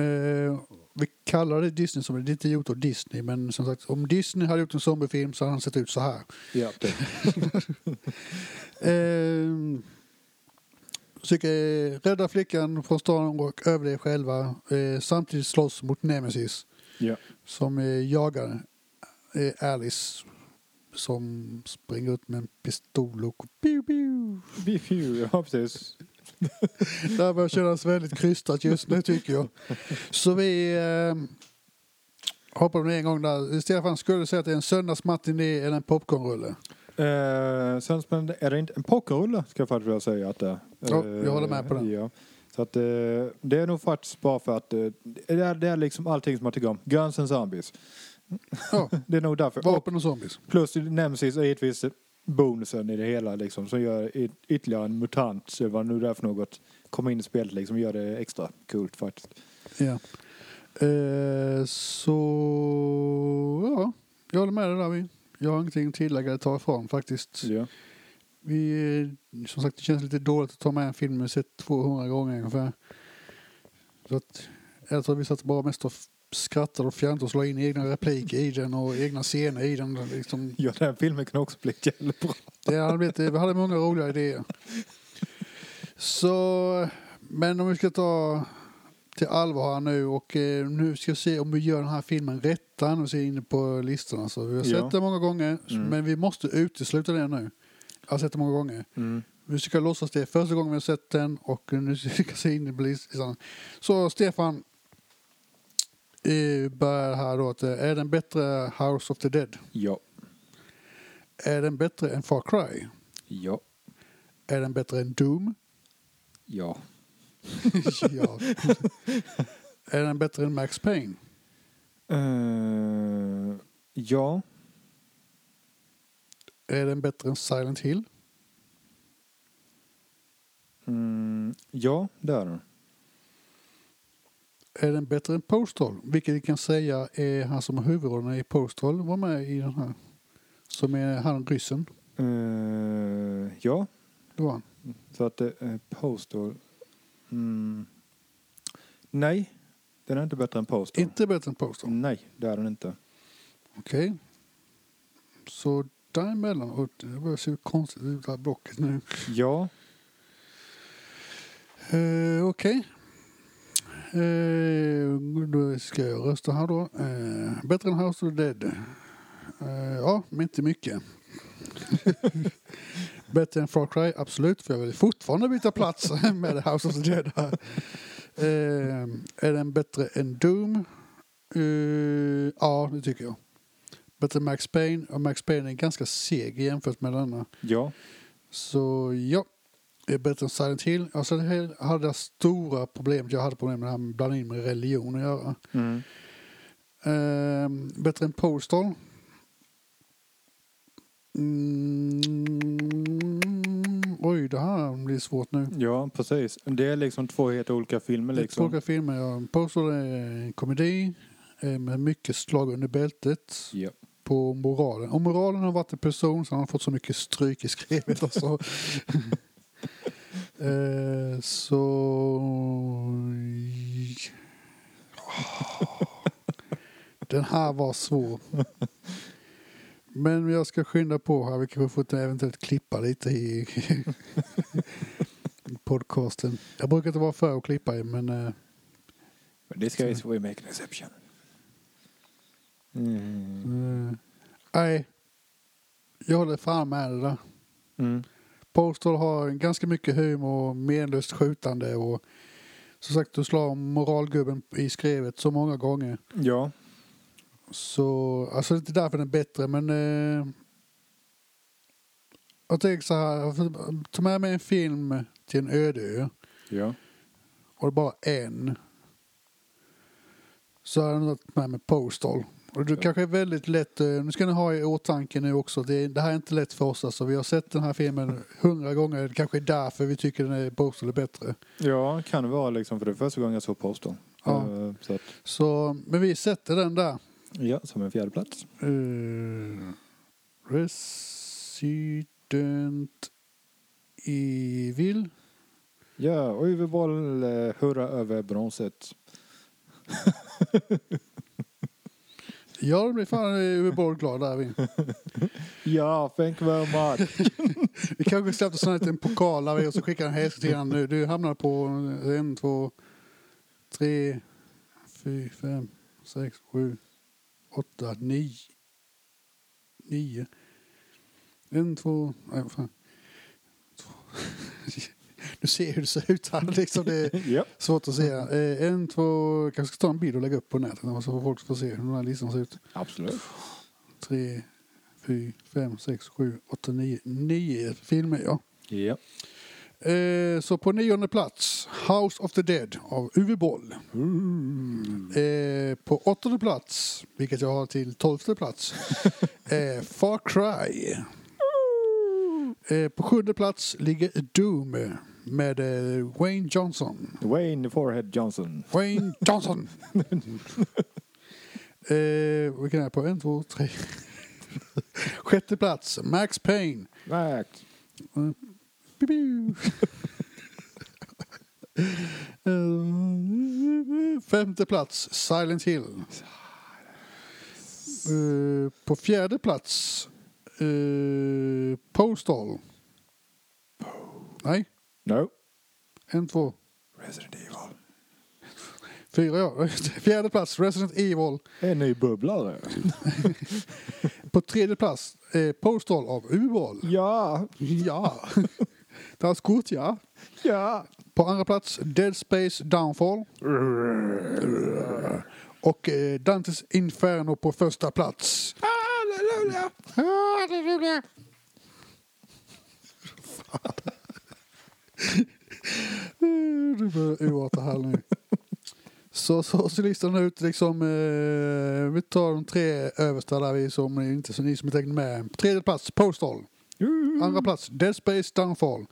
Eh, vi kallar det Disney som det är inte gjort av Disney men som sagt om Disney hade gjort en zombiefilm så hade den sett ut så här. Ja, (laughs) försöker rädda flickan från stan och överleva själva. Eh, samtidigt slåss mot Nemesis ja. som eh, jagar eh, Alice som springer ut med en pistol och pew, pew. Bifiu, ja precis. (laughs) Det här börjar kännas väldigt krystat just nu tycker jag. Så vi eh, hoppar med en gång där. Stefan skulle säga att det är en söndagsmatiné eller en popcornrulle. Eh, sen men är det inte en pokerrulle ska jag faktiskt säga att det är. Ja, jag håller med på den. Ja. Så att eh, det är nog faktiskt bara för att eh, det, är, det är liksom allting som man tycker om. Guns and Zombies. Ja, (laughs) Det är nog därför. Vapen och zombies. plus Nemesis är givetvis bonusen i det hela liksom som gör ytterligare en mutant, så vad nu det är för något, kommer in i spelet liksom gör det extra coolt faktiskt. Ja. Eh, så ja, jag håller med dig där. Vi. Jag har ingenting att tillägga eller ta ifrån faktiskt. Ja. Vi, som sagt, det känns lite dåligt att ta med en film vi sett 200 gånger ungefär. Så att, jag tror vi satt bara mest och skrattade och fjantade och slog in egna repliker i den och egna scener i den. Liksom, ja, den filmen kan också bli jävligt bra. det hade blivit, vi hade många roliga idéer. Så, men om vi ska ta till allvar här nu och eh, nu ska vi se om vi gör den här filmen rätta. Nu ser inne på listorna. Så vi har sett Ja. den många gånger Mm. men vi måste utesluta den nu. Jag har sett den många gånger. Mm. Vi ska låtsas det första gången vi har sett den och (laughs) nu ska vi se in i listan. Så Stefan, Eh, börjar här då att eh, är den bättre House of the Dead? Ja. Är den bättre än Far Cry? Ja. Är den bättre än Doom? Ja. (laughs) ja. (laughs) är den bättre än Max Payne? Eh, ja. Är den bättre än Silent Hill? Mm, ja, det är den. Är den bättre än Postal? Vilket vi kan säga är han som har huvudrollen i Postal var med i den här. Som är han ryssen. Eh, ja, Det var han. så att är Postal. Mm. Nej, den är inte bättre än Postal. Inte bättre än Postal. Nej, det är den inte. Okej. Så däremellan. Och det börjar se konstigt ut det här blocket nu. Ja, Uh, Okej. Eh, då ska jag rösta här då. Uh, bättre än House of the Dead. Eh, ja, men inte mycket. (laughs) bättre än Far Cry, absolut. För jag vill fortfarande byta plats (laughs) med House of the Dead. Här. Eh, är den bättre än Doom? Eh, ja, det tycker jag. Bättre än Max Payne. Och Max Payne är ganska seg jämfört med denna. ja, Så ja, det är bättre än Silent Hill. Alltså det här hade jag stora problem. Jag hade problem med det här med att blanda in med religion att göra. mm. Ehm, bättre än Postal. Mm, oj, det här blir svårt nu. ja, precis. Det är liksom två helt olika filmer Det är två liksom. olika filmer. Ja. Postal är en komedi eh, med mycket slag under bältet Ja. på moralen. Om moralen har varit en person så har fått så mycket stryk i skrivet. Alltså. (laughs) eh, så... (laughs) Den här var svår. Men jag ska skynda på här. Vi kanske får eventuellt klippa lite i (laughs) podcasten. Jag brukar inte vara för att klippa i men eh, But this case we make an exception. Mm. eh, nej. Jag håller fan med det där. Mm. Postal har ganska mycket humor och menlöst skjutande och som sagt du slår moralgubben i skrevet så många gånger. Ja, Så, alltså det är inte därför den är bättre men eh, jag tänker så här, ta med mig en film till en öde ö ja, och det är bara en. Så har jag tagit med mig Postal. Och det Ja. kanske är väldigt lätt, eh, nu ska ni ha i åtanke nu också, det, det här är inte lätt för oss alltså. Vi har sett den här filmen hundra gånger, det kanske är därför vi tycker den är Postal är bättre. ja, kan det vara liksom för det är första gången jag såg Postal. Ja. Eh, Så att, Så, men vi sätter den där. Ja, som en fjärde plats. Uh, Resident Evil. Ja, och Uwe Boll eh, hurra över bronset. (laughs) Ja, det blir fan Uwe Boll glad där. Vi, (laughs) Ja, thank you very much. (laughs) vi kanske släppte här liten pokal där vi och så skickar en hälsning till nu. Du hamnar på en, två, tre, fyra, fem, sex, sju, åtta, nio. Nio. En, två, nej vad fan. Två. (laughs) Du ser hur det ser ut här liksom. Det är (laughs) ja. svårt att se. Eh, en, två, kanske ska ta en bild och lägga upp på nätet så får folk få se hur den här listan ser ut. Absolut. Tre, fyra, fem, sex, sju, åtta, nio. Nio filmer ja. Ja. Eh, så på nionde plats House of the Dead av Uwe Boll. Eh, på åttonde plats, vilket jag har till tolfte plats, (laughs) eh, Far Cry. Eh, på sjunde plats ligger Doom med eh, Wayne Johnson. Wayne Forehead Johnson. Wayne Johnson! vilken är jag på? En, två, tre. Sjätte plats, Max Payne. Max. Bibiu. (laughs) Femte plats, Silent Hill. Eh, På fjärde plats, eh, Postal. Nej, No. en, två, Resident Evil. fyra ja. (laughs) Fjärde plats, Resident Evil. En ny bubblare. (laughs) På tredje plats, eh, Postal av Ubål. Ja. Ja. Skott, ja. Ja. På andra plats, Dead Space Downfall. Och eh, Dantes Inferno på första plats. Halleluja! Halleluja! Du börjar urarta här nu. Så, så ser listan ut liksom. Eh, vi tar de tre översta där vi som inte så ni som är med. Tredje plats Postal. Andra plats Dead Space Downfall.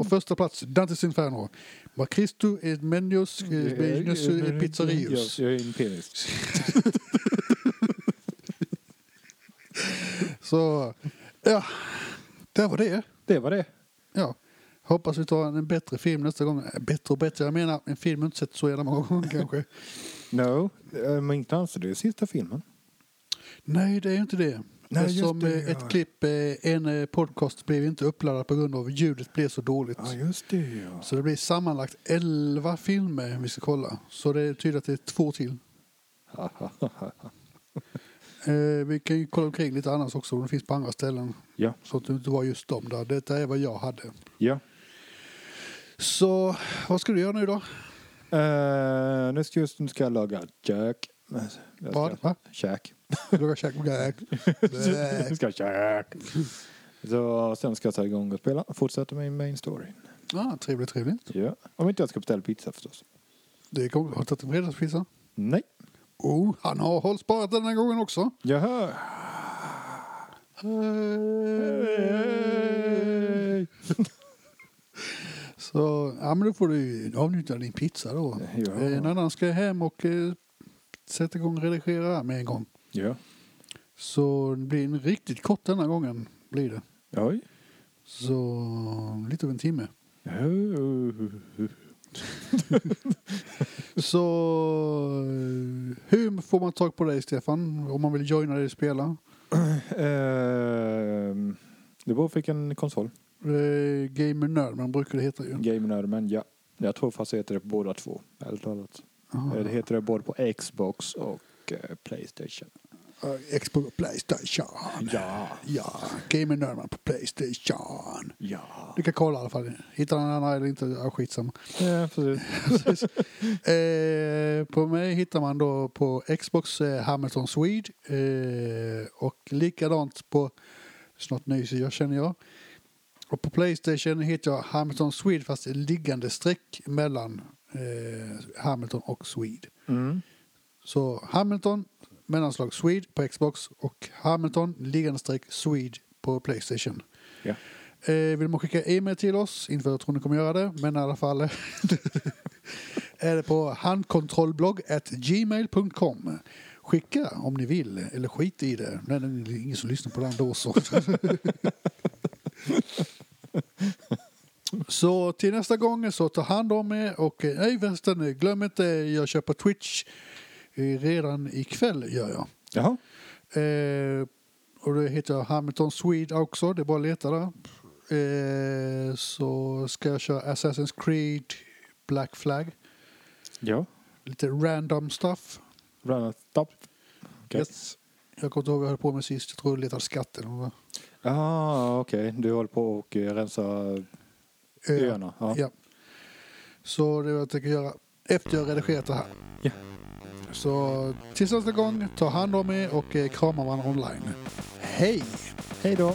Och första plats Dantes Inferno. Ma Cristo et Menius Benus Pizzerius. Jag är en penis. (laughs) Så ja, det var det. Det var det. Ja. Hoppas vi tar en bättre film nästa gång. Eh, Bättre och bättre, jag menar en film inte sett så jävla många gånger kanske. No, eh, men inte alls det är sista filmen. Nej, det är inte det. Nej, Eftersom det, eh, ja. ett klipp, eh, en eh, podcast blev inte uppladdad på grund av ljudet blev så dåligt. Ja, just det ja. Så det blir sammanlagt 11 filmer vi ska kolla. Så det tyder att det är två till. (laughs) Eh, vi kan ju kolla omkring lite annars också det finns på andra ställen. ja. Så att det inte var just dem där. Detta är vad jag hade. ja. Så vad ska du göra nu då? Uh, nu ska just nu ska jag laga käk. Jag ska- Vad? Va? Käk. (laughs) Ska käk. Så sen ska jag ta igång och spela. Fortsätta med main story. Ah, trevligt, trevligt. Ja. Om inte jag ska beställa pizza förstås. Det kommer. Har du tagit en fredagspizza? Nej. Oh, han har hållit sparat den här gången också. Jaha. Så, ja men då får du avnjuta din pizza då. Ja. En annan ska hem och eh, sätta igång och redigera med en gång. Ja. Så det blir en riktigt kort denna gången. Blir det. Oj. Så lite över en timme. (laughs) Så eh, hur får man tag på dig Stefan? Om man vill joina dig och spela? Ehm, det beror på vilken konsol. Eh, Gamer Nerd, man brukar det heta ju. Gamer men ja. Jag tror fast det heter det på båda två. Ärligt talat. Eh, Det heter det både på Xbox och eh, Playstation. Xbox och Playstation. Ja. Ja, Gamer Nerd på Playstation. Ja. Du kan kolla i alla fall. Hittar den andra eller inte, ja, skitsamma. Ja, precis. (laughs) Precis. eh, på mig hittar man då på Xbox eh, Hamilton Swede eh, och likadant på snart nyser jag känner jag. Och på Playstation hittar jag Hamilton Swede fast liggande streck mellan eh, Hamilton och Swede. Mm. Så Hamilton mellanslag Swede på Xbox och Hamilton liggande streck Swede på Playstation. Ja. Eh, vill man skicka e-mail till oss, inte för att jag tror ni kommer göra det, men i alla fall (laughs) är det på handkontrollblogg.gmail.com. Skicka om ni vill, eller skit i det. Nej, det är ingen som lyssnar på den då så. (laughs) så till nästa gång så ta hand om er och eh, nej förresten, glöm inte, jag kör på Twitch eh, redan ikväll gör jag. Jaha. Eh, och det heter Hamilton Swede också, det är bara att leta där. Eh, så ska jag köra Assassin's Creed Black Flag. Ja. Lite random stuff. Run stop. Okej. Yes. Jag kommer inte ihåg vad jag höll på med sist. Jag tror jag letade skatt eller något. Ah, okej. Du håller på och eh, rensa öarna. Ja. Ja. Så det är vad jag tänker göra efter jag redigerat det här. Ja. Så tills nästa gång, ta hand om er och eh, krama varandra online. Hej! Hej då!